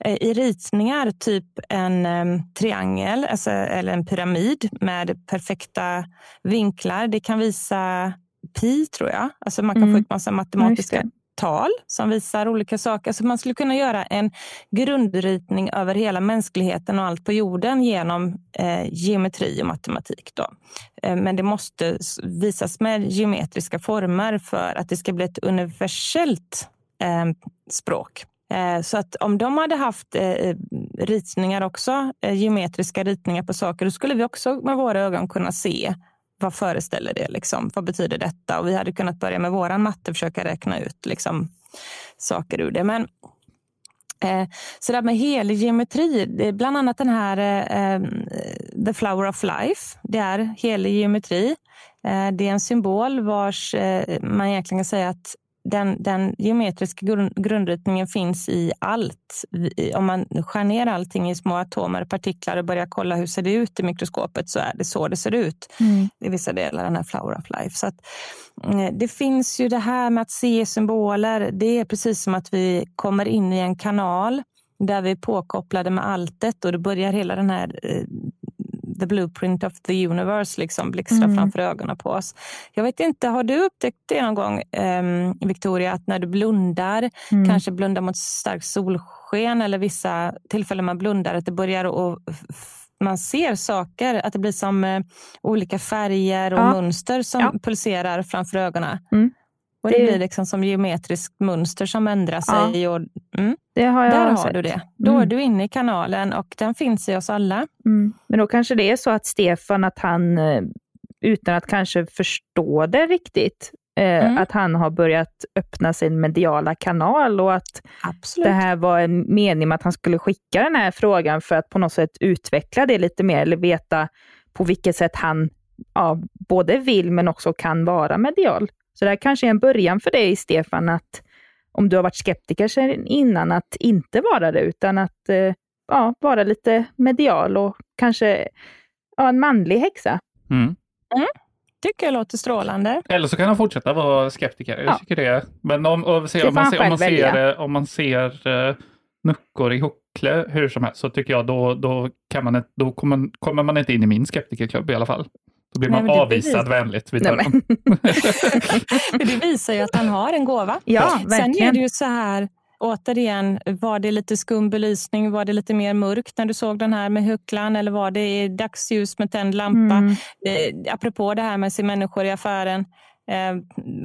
eh, i ritningar typ en eh, triangel alltså, eller en pyramid med perfekta vinklar. Det kan visa pi tror jag. Alltså man kan Mm. få ut massa matematiska Ja, tal som visar olika saker. Alltså man skulle kunna göra en grundritning över hela mänskligheten och allt på jorden genom eh, geometri och matematik. Då. Eh, men det måste visas med geometriska former för att det ska bli ett universellt eh, språk. Eh, Så att om de hade haft eh, ritningar också, eh, geometriska ritningar på saker, då skulle vi också med våra ögon kunna se vad föreställer det? Liksom? Vad betyder detta? Och vi hade kunnat börja med vår matte och försöka räkna ut liksom, saker ur det. Men Eh, så det här med helig geometri, bland annat den här eh, eh, The Flower of Life. Det är helig geometri. Eh, det är en symbol vars eh, man egentligen kan säga att den, den geometriska grund, grundritningen finns i allt. Om man skär ner allting i små atomer och partiklar och börjar kolla hur ser det ut i mikroskopet så är det så det ser ut mm. i vissa delar av den här Flower of Life. Så att, mm, det finns ju det här med att se symboler. Det är precis som att vi kommer in i en kanal där vi är påkopplade med alltet och då börjar hela den här eh, the blueprint of the universe liksom blixtra mm. framför ögonen på oss. Jag vet inte, har du upptäckt det någon gång, um, Victoria, att när du blundar, mm. kanske blundar mot starkt solsken eller vissa tillfällen man blundar, att det börjar att man ser saker, att det blir som uh, olika färger och ja. mönster som ja. pulserar framför ögonen. Mm. Och det, det blir liksom som geometriskt mönster som ändrar sig. Ja. Och, mm, det har jag där sett. har du det. Då mm. är du inne i kanalen och den finns i oss alla. Mm. Men då kanske det är så att Stefan, att han eh, utan att kanske förstå det riktigt, eh, mm. att han har börjat öppna sin mediala kanal och att Absolut. det här var en mening med att han skulle skicka den här frågan för att på något sätt utveckla det lite mer eller veta på vilket sätt han ja, både vill men också kan vara medial. Så det här kanske är en början för dig, Stefan, att om du har varit skeptiker sedan innan, att inte vara det, utan att eh, ja, vara lite medial och kanske ja, en manlig häxa. Mm. Mm. Tycker jag låter strålande. Eller så kan han fortsätta vara skeptiker. Jag tycker det. Men om, om, se, om, man, ser, om, man ser, om man ser uh, nuckor i huckle hur som helst så tycker jag då, då, kan man, då kommer, kommer man inte in i min skeptikerklubb i alla fall. Då blir man Nej, avvisad vänligt vid dörren. det visar ju att han har en gåva. Ja, verkligen. Sen är det ju så här, återigen, var det lite skum belysning? Var det lite mer mörkt när du såg den här med hucklan? Eller var det dagsljus med tänd lampa? Mm. Eh, apropå det här med att se människor i affären. Eh,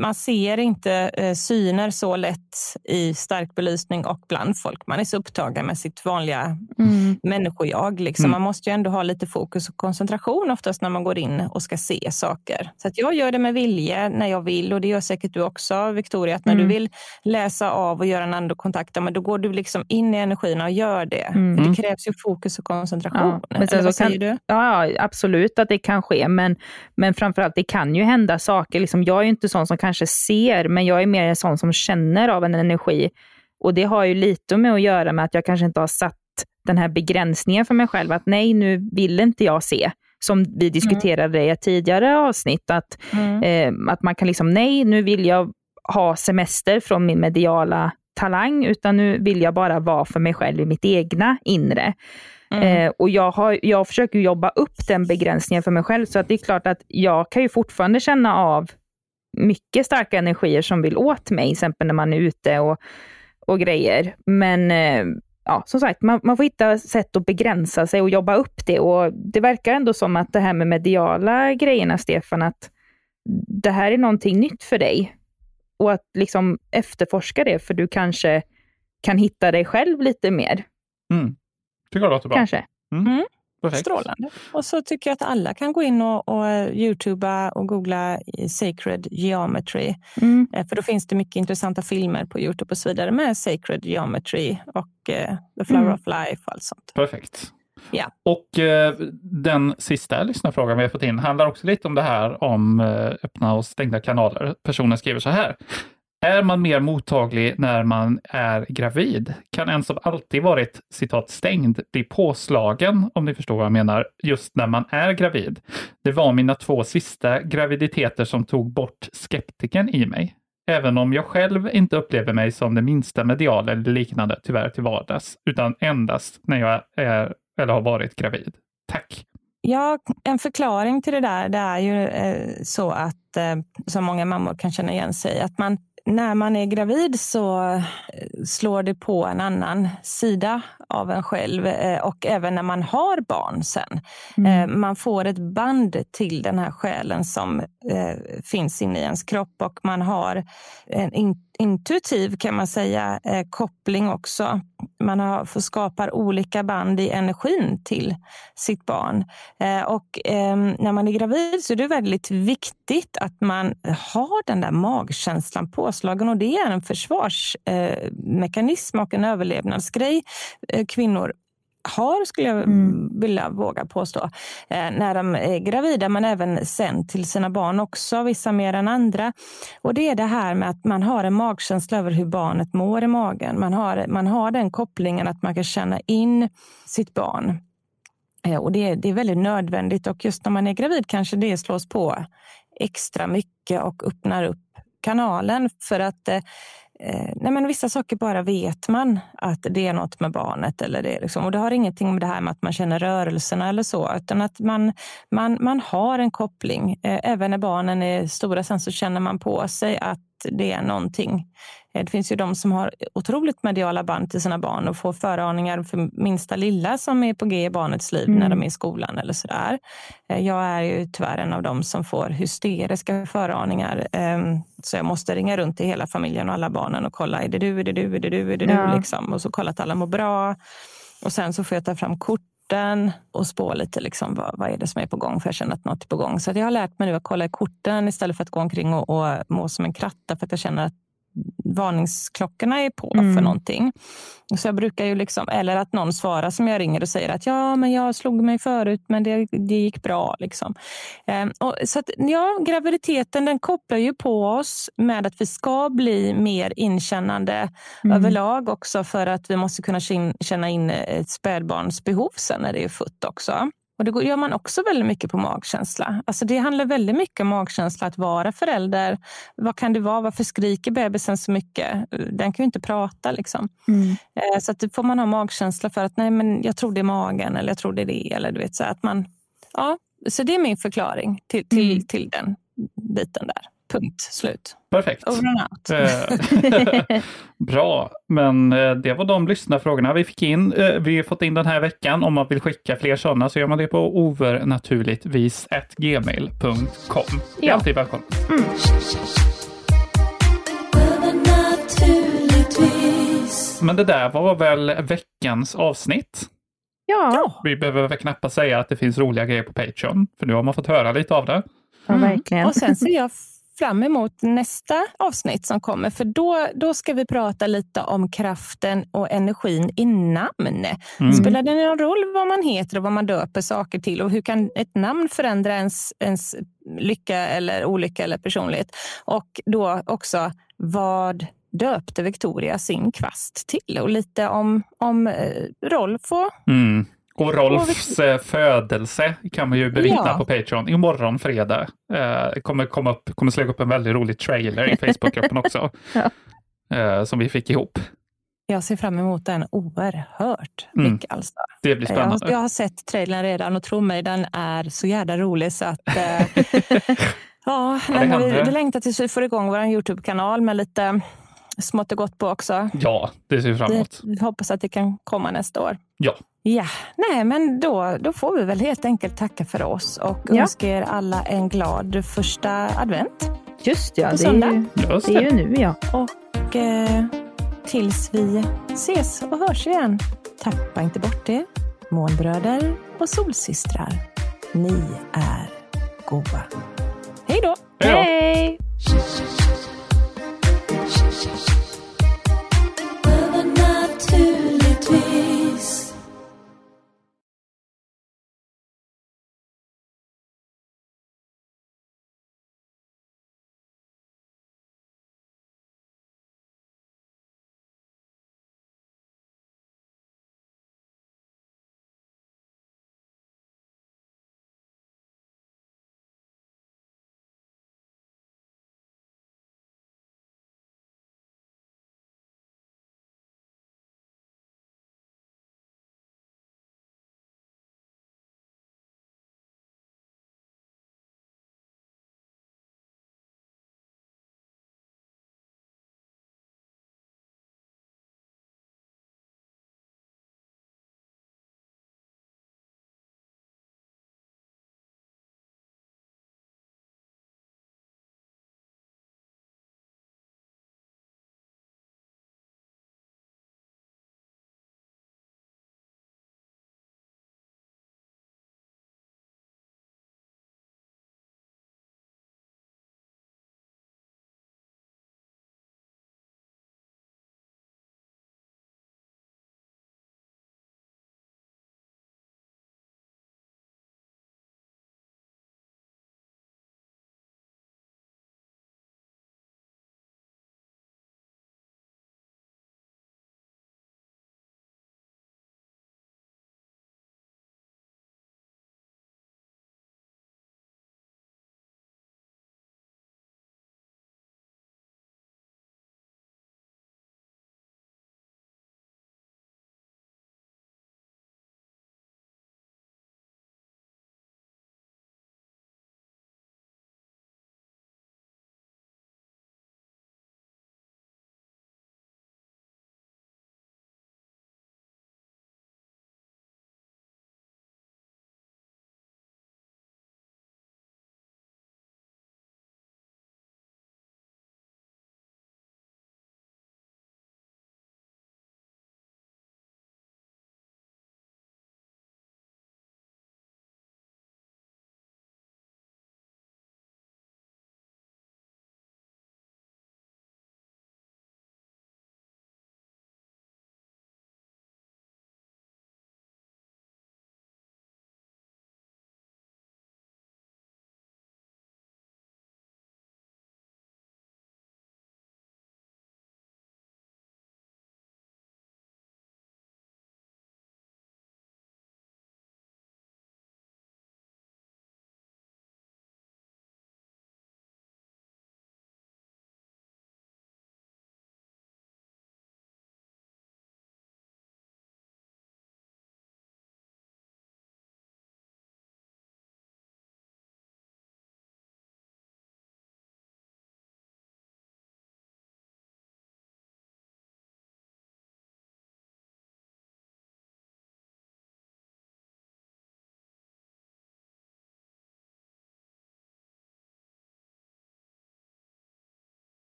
man ser inte eh, syner så lätt i stark belysning och bland folk. Man är så upptagen med sitt vanliga mm. människojag. Liksom. Mm. Man måste ju ändå ha lite fokus och koncentration oftast när man går in och ska se saker. Så att jag gör det med vilje när jag vill och det gör säkert du också Victoria. Att när mm. du vill läsa av och göra en andokontakt, då går du liksom in i energierna och gör det. Mm. För det krävs ju fokus och koncentration. Ja, men vad säger kan, du? Ja, absolut att det kan ske. Men, men framförallt, det kan ju hända saker. Liksom, jag är inte sån som kanske ser, men jag är mer en sån som känner av en energi. Och det har ju lite med att göra med att jag kanske inte har satt den här begränsningen för mig själv, att nej, nu vill inte jag se. Som vi diskuterade mm. i ett tidigare avsnitt, att, mm. eh, att man kan liksom, nej, nu vill jag ha semester från min mediala talang, utan nu vill jag bara vara för mig själv i mitt egna inre. Mm. Eh, och jag, har, jag försöker jobba upp den begränsningen för mig själv, så att det är klart att jag kan ju fortfarande känna av mycket starka energier som vill åt mig, till exempel när man är ute och, och grejer. Men eh, ja, som sagt, man, man får hitta sätt att begränsa sig och jobba upp det. Och Det verkar ändå som att det här med mediala grejerna, Stefan, att det här är någonting nytt för dig. Och att liksom efterforska det, för du kanske kan hitta dig själv lite mer. Mm. Tycker jag låter bra. Kanske. Mm. Mm. Perfekt. Strålande. Och så tycker jag att alla kan gå in och, och eh, youtuba och googla Sacred Geometry. Mm. Eh, för då finns det mycket intressanta filmer på Youtube och så vidare med Sacred Geometry och uh, The Flower mm. of Life och allt sånt. Perfekt. Ja. Och eh, den sista lyssnarfrågan vi har fått in handlar också lite om det här om eh, öppna och stängda kanaler. Personen skriver så här. Är man mer mottaglig när man är gravid? Kan en som alltid varit citat stängd bli påslagen, om ni förstår vad jag menar, just när man är gravid? Det var mina två sista graviditeter som tog bort skeptiken i mig. Även om jag själv inte upplever mig som det minsta medial eller liknande tyvärr till vardags, utan endast när jag är eller har varit gravid. Tack! Ja, en förklaring till det där det är ju eh, så att, eh, som många mammor kan känna igen sig, att man när man är gravid så eh, slår det på en annan sida av en själv eh, och även när man har barn sen. Mm. Eh, man får ett band till den här själen som finns inne i ens kropp och man har en intuitiv kan man säga eh, koppling också. Man har, skapar olika band i energin till sitt barn. Eh, och ehm, när man är gravid så är det väldigt viktigt att man har den där magkänslan påslagen och det är en försvarsmekanism eh, och en överlevnadsgrej kvinnor har, skulle jag Mm. vilja våga påstå, eh, när de är gravida, men även sen till sina barn också, vissa mer än andra. Och det är det här med att man har en magkänsla över hur barnet mår i magen. Man har, man har den kopplingen att man kan känna in sitt barn. Eh, Och det, är- det är väldigt nödvändigt och just när man är gravid kanske det slås på extra mycket och öppnar upp kanalen för att eh, Eh, nej men vissa saker bara vet man att det är något med barnet. Eller det, liksom, och det har ingenting med det här med att man känner rörelserna eller så, utan att man, man, man har en koppling. Eh, även när barnen är stora sen så känner man på sig att det är någonting. Eh, Det finns ju de som har otroligt mediala band till sina barn och får föraningar för minsta lilla som är på G i barnets liv Mm. när de är i skolan eller sådär. Eh, Jag är ju tyvärr en av dem som får hysteriska föraningar. Ehm, Så jag måste ringa runt till hela familjen och alla barnen och kolla, är det du, är det du, är det du, är det Ja. du? Liksom. Och så kolla att alla mår bra. Och sen så får jag ta fram korten och spå lite liksom, vad, vad är det som är på gång, för jag känner att något är på gång. Så att jag har lärt mig nu att kolla i korten istället för att gå omkring och, och må som en kratta för att jag känner att varningsklockorna är på Mm. för någonting. Så jag brukar ju liksom, eller att någon svarar som jag ringer och säger att ja, men jag slog mig förut, men det, det gick bra. Liksom. Ehm, och, så att, ja, graviditeten den kopplar ju på oss med att vi ska bli mer inkännande Mm. överlag också för att vi måste kunna känna in ett spädbarns behov sen när det är fött också. Och det gör man också väldigt mycket på magkänsla. Alltså det handlar väldigt mycket om magkänsla att vara förälder. Vad kan det vara? Varför skriker bebisen så mycket? Den kan ju inte prata. Liksom. Mm. Eh, Så att får man ha magkänsla för att nej, men jag tror det är magen eller jag tror det är det. Eller du vet, så att man, ja, så det är min förklaring till, till, Mm. till den biten där. Punkt slut. Perfekt. Over and out. Bra, men eh, det var de lyssnarfrågorna vi fick in. Eh, Vi har fått in den här veckan. Om man vill skicka fler sådana så gör man det på overnaturligtvis.gmail.com. Det är Ja. alltid välkommet. Övernaturligtvis. Men det där var väl veckans avsnitt. Ja, Vi behöver väl knappast säga att det finns roliga grejer på Patreon, för nu har man fått höra lite av det. ja verkligen. Och sen ser jag fram emot nästa avsnitt som kommer. För då, då ska vi prata lite om kraften och energin i namn. Mm. Spelar det någon roll vad man heter och vad man döper saker till? Och hur kan ett namn förändra ens, ens lycka eller olycka eller personlighet? Och då också, vad döpte Victoria sin kvast till? Och lite om, om eh, Rolf och Mm. Och Rolfs eh, födelse kan man ju bevittna Ja. på Patreon imorgon fredag. Eh, kommer, komma upp, kommer slå upp en väldigt rolig trailer i Facebookgruppen också. Ja. eh, som vi fick ihop. jag ser fram emot den oerhört Mm. mycket. Alltså. Det blir Jag spännande. jag har sett trailern redan och tro mig, den är så jävla rolig så att... Eh, ja, men vi, vi längtar tills vi får igång vår Youtube-kanal med lite smått och gott på också. Ja, det ser vi fram emot. vi hoppas att det kan komma nästa år. Ja. Ja, nej men då, då får vi väl helt enkelt tacka för oss och Ja. önska er alla en glad första advent. Just ja, det är, ju, Just det är det. ju nu ja. Och eh, tills vi ses och hörs igen, tappa inte bort det. Månbröder och solsystrar, ni är goa. Hej då! Hej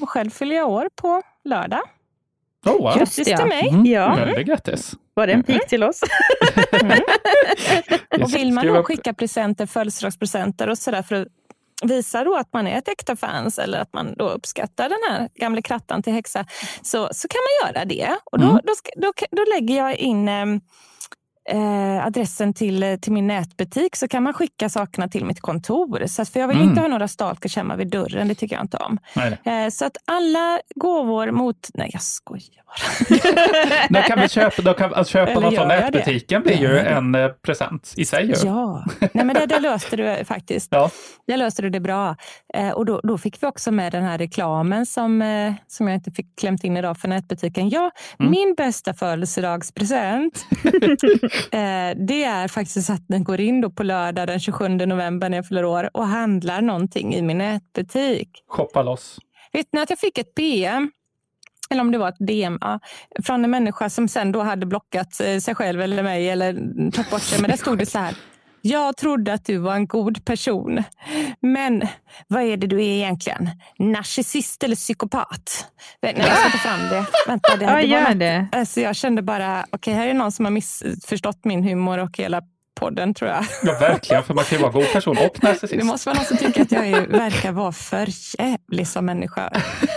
och själv fyller jag år på lördag. Oh, wow. Just Grattis till mig. Mm, Ja. Väldigt grattis. Var det en pik till oss? Och vill man då skicka presenter, födelsedagspresenter och sådär för att visa då att man är ett äkta fans eller att man då uppskattar den här gamla krattan till häxa så, så kan man göra det. Och då, Mm. då, då, då lägger jag in eh, eh, adressen till, eh, till min nätbutik så kan man skicka sakerna till mitt kontor. Så att, för jag vill Mm. inte ha några stalkers hemma vid dörren, det tycker jag inte om. Eh, så att alla gåvor mot... Nej, jag skojar bara. Då kan vi köpa, då kan, att köpa Eller något från det? nätbutiken blir ju en eh, present i sig. Ju. Ja, Nej, men det, det löste du faktiskt. Ja. Jag löste det bra. Eh, och då, då fick vi också med den här reklamen som, eh, som jag inte fick klämt in idag för nätbutiken. Ja, Mm. min bästa födelsedagspresent eh, det är faktiskt att den går in då på lördag den 27 november när jag fyller år och handlar någonting i min nätbutik. Shoppa loss. Vet ni att jag fick ett PM eller om det var ett DM, ja, från en människa som sen då hade blockat eh, sig själv eller mig eller tagit bort sig. Men där stod det så här. Jag trodde att du var en god person. Men vad är det du är egentligen? Narcissist eller psykopat? Nej, jag ska ta fram det. Vänta, det, Ja, det var gör det. Alltså, jag kände bara, okej, här är någon som har missförstått min humor och hela podden tror jag. Ja, verkligen, för man kan ju vara god person och Det narcissist. måste vara någon som tycker att jag är, verkar vara för jävlig som människa.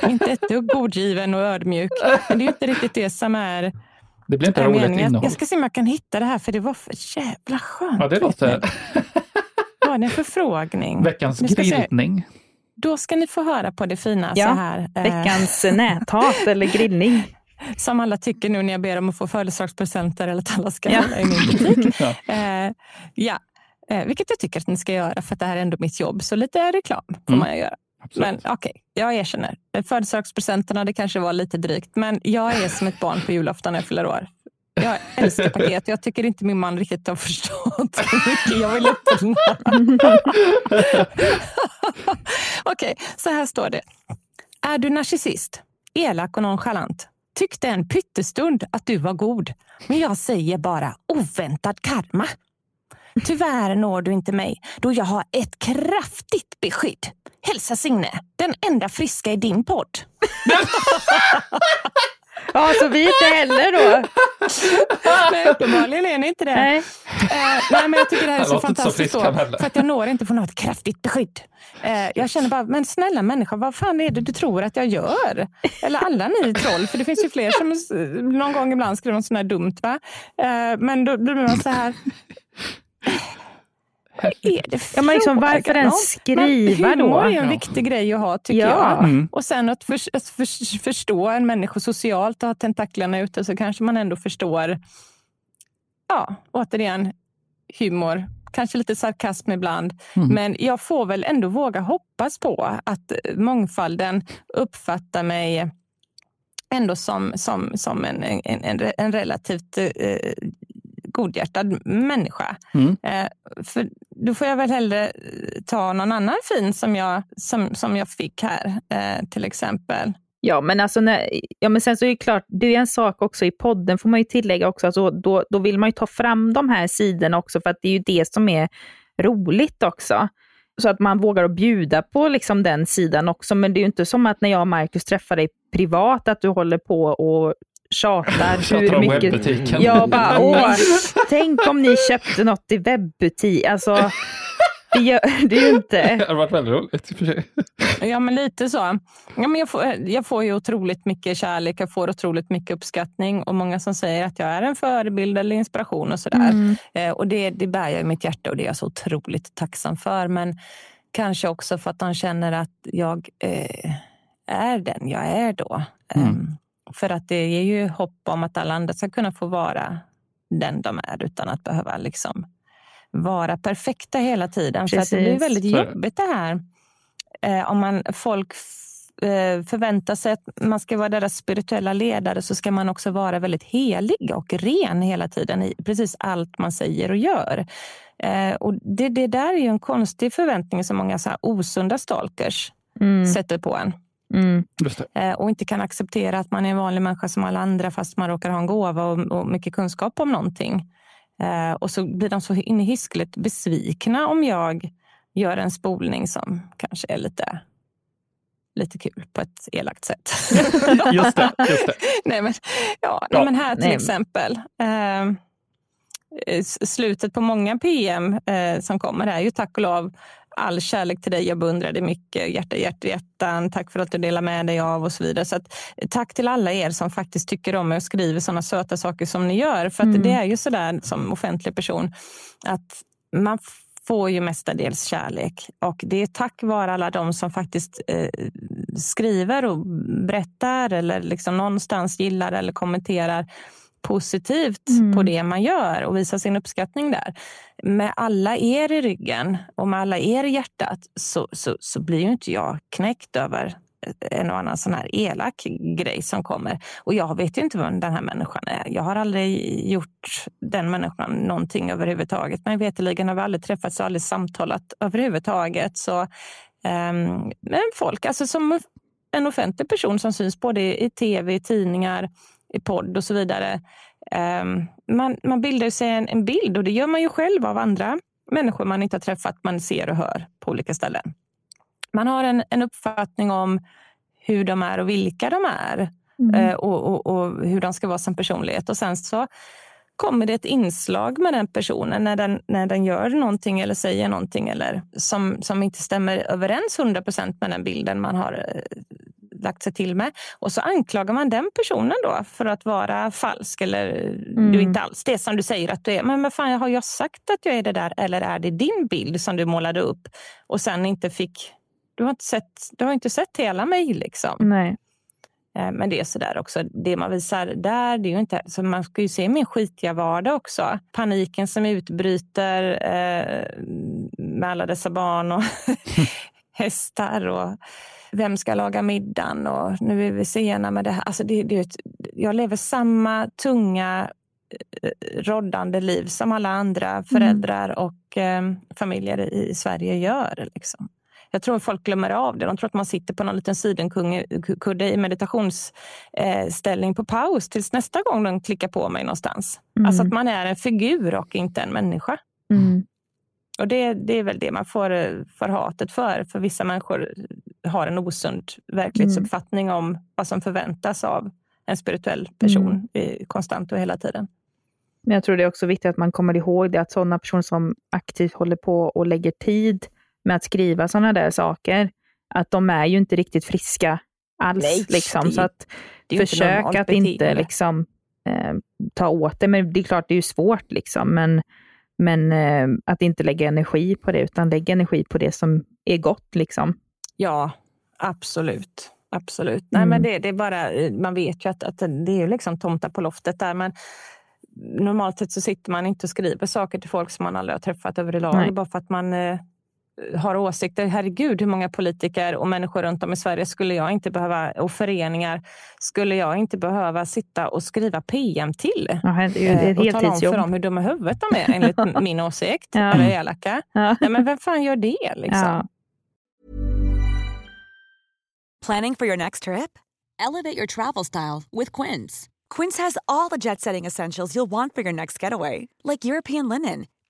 Inte ett dugg godgiven och ödmjuk. Men det är ju inte riktigt det som är, Det blir inte är roligt meningen. Jag, innehåll. jag ska se om jag kan hitta det här, för det var för jävla skönt. Ja, det låter var det en förfrågning? veckans grillning. Då ska ni få höra på det fina Ja, så här. eh, Veckans näthat eller grillning. Som alla tycker nu när jag ber om att få födelsedagspresenter eller att alla ska Ja. i min butik. Ja. Eh, ja, eh, vilket jag tycker att ni ska göra för att det här är ändå mitt jobb. Så lite reklam får Mm. man göra. Absolut. Men okej, jag erkänner. Födelsedagspresenterna, det kanske var lite drygt. Men jag är som ett barn på julafton när jag fyller år. Jag älskar paket. Jag tycker inte min man riktigt har förstått hur mycket jag vill öppna. Okej, så här står det. Är du narcissist, elak och nonchalant? Tyckte en pyttestund att du var god. Men jag säger bara oväntad karma. Tyvärr når du inte mig då jag har ett kraftigt beskydd. Hälsa Signe, den enda friska i din podd. Ja, så vi inte heller då. Nej, uppenbarligen är ni inte det. Nej. Eh, nej, men jag tycker det här är så så fantastiskt. frisk då, för att jag når inte från något kraftigt beskydd. Eh, jag känner bara, men snälla människa, vad fan är det du tror att jag gör? Eller alla ni troll, för det finns ju fler som någon gång ibland skriver något sånt här dumt. Va? Eh, men då blir man så här... Är det Ja, men liksom, varför frågan ens skriva men då? humor är ju en Ja. viktig grej att ha, tycker Ja. jag. Mm. Och sen att, för, att för, förstå en människa socialt och ha tentaklerna ute så kanske man ändå förstår, ja, återigen, humor. Kanske lite sarkasm ibland. Mm. Men jag får väl ändå våga hoppas på att mångfalden uppfattar mig ändå som, som, som en, en, en, en relativt eh, godhjärtad människa. Mm. Eh, för då får jag väl hellre ta någon annan fin som jag, som, som jag fick här, eh, till exempel. Ja, men alltså när, ja, men sen så är det klart, det är en sak också i podden, får man ju tillägga också, alltså, då, då vill man ju ta fram de här sidorna också, för att det är ju det som är roligt också. Så att man vågar att bjuda på liksom den sidan också, men det är ju inte som att när jag och Marcus träffar dig privat, att du håller på och tjatar Tjatar hur mycket... Jag bara, åh, tänk om ni köpte något i webbutik. Alltså, det gör det är ju inte. Det hade varit väldigt roligt i och för sig. Ja, men lite så. Ja, men jag, får, jag får ju otroligt mycket kärlek, jag får otroligt mycket uppskattning och många som säger att jag är en förebild eller inspiration och sådär. Mm. Eh, och det, det bär jag i mitt hjärta och det är jag så otroligt tacksam för. Men kanske också för att de känner att jag eh, är den jag är då. Mm. För att det ger ju hopp om att alla andra ska kunna få vara den de är utan att behöva liksom vara perfekta hela tiden. För att det blir Precis. väldigt Så jobbigt det här. Eh, om man, folk f- eh, förväntar sig att man ska vara deras spirituella ledare så ska man också vara väldigt helig och ren hela tiden i precis allt man säger och gör. Eh, och det, det där är ju en konstig förväntning som många så här osunda stalkers Mm. sätter på en. Mm. Just det. Eh, och inte kan acceptera att man är en vanlig människa som alla andra fast man råkar ha en gåva och, och mycket kunskap om någonting. Eh, och så blir de så in i hiskligt besvikna om jag gör en spolning som kanske är lite lite kul på ett elakt sätt. just det. Just det. nej, men, ja, Ja, nej, men här till nej. exempel. Eh, slutet på många PM eh, som kommer är ju tack och lov all kärlek till dig, jag beundrar dig mycket, hjärta, hjärta, hjärtan, tack för att du delar med dig av och så vidare. Så att, tack till alla er som faktiskt tycker om mig och skriver sådana söta saker som ni gör. För att Mm. det är ju sådär som offentlig person att man får ju mestadels kärlek. Och det är tack vare alla de som faktiskt eh, skriver och berättar eller liksom någonstans gillar eller kommenterar positivt Mm. på det man gör och visar sin uppskattning där. Med alla er i ryggen och med alla er i hjärtat så, så, så blir ju inte jag knäckt över en och annan sån här elak grej som kommer. Och jag vet ju inte vem den här människan är. Jag har aldrig gjort den människan någonting överhuvudtaget. Men veterligen har vi aldrig träffats och aldrig samtalat överhuvudtaget. Så, ehm, men folk, alltså som en offentlig person som syns både i tv, i tidningar, i podd och så vidare. Ehm, man, man bildar sig en, en bild och det gör man ju själv av andra människor man inte har träffat, man ser och hör på olika ställen. Man har en, en uppfattning om hur de är och vilka de är Mm. eh, och, och, och hur de ska vara som personlighet. Och sen så kommer det ett inslag med den personen när den, när den gör någonting eller säger någonting eller som, som inte stämmer överens 100 procent med den bilden man har eh, lagt sig till med. Och så anklagar man den personen då för att vara falsk eller du är Mm. inte alls det som du säger att du är. Men vad fan, har jag sagt att jag är det där eller är det din bild som du målade upp och sen inte fick... Du har inte sett, du har inte sett hela mig liksom. Nej. Eh, Men det är sådär också, det man visar där, det är ju inte, så man ska ju se min skitiga vardag också. Paniken som utbryter eh, med alla dessa barn och hästar och vem ska laga middagen och nu är vi sena med det här. Alltså det, det jag lever samma tunga eh, roddande liv som alla andra föräldrar och eh, familjer i, Sverige gör. Liksom. Jag tror folk glömmer av det. De tror att man sitter på någon liten sidenkudde i meditationsställning på paus tills nästa gång de klickar på mig någonstans. Mm. Alltså att man är en figur och inte en människa. Mm. Och det, det är väl det man får, eh, får hatet för. För vissa människor har en osund verklighetsuppfattning om vad som förväntas av en spirituell person i, konstant och hela tiden. Men jag tror det är också viktigt att man kommer ihåg det, att sådana personer som aktivt håller på och lägger tid med att skriva sådana där saker, att de är ju inte riktigt friska alls. Nej, liksom. det Så att inte försök att inte liksom, eh, ta åt det. Men det är klart, det är ju svårt, liksom. men, men eh, att inte lägga energi på det, utan lägga energi på det som är gott. Liksom. Ja, absolut. Absolut. Nej, Mm. men det, det är bara, man vet ju att, att det är liksom tomtar på loftet där. Men normalt sett så sitter man inte och skriver saker till folk som man aldrig har träffat överlag. Bara för att man eh, har åsikter. Herregud, hur många politiker och människor runt om i Sverige skulle jag inte behöva, och föreningar, skulle jag inte behöva sitta och skriva PM till? Ja, det är ju Eh, ett och tala om för dem hur dumma huvudet de är enligt min åsikt. Ja. Eller elaka. Ja. Nej, men vem fan gör det? Liksom? Ja. Planning for your next trip? Elevate your travel style with Quince. Quince has all the jet setting essentials you'll want for your next getaway, like European linen,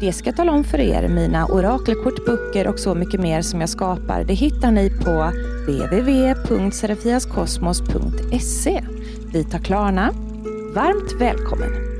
Det ska jag tala om för er. Mina orakelkort, böcker och så mycket mer som jag skapar, det hittar ni på www.serafiaskosmos.se. Vi tar Klarna. Varmt välkommen!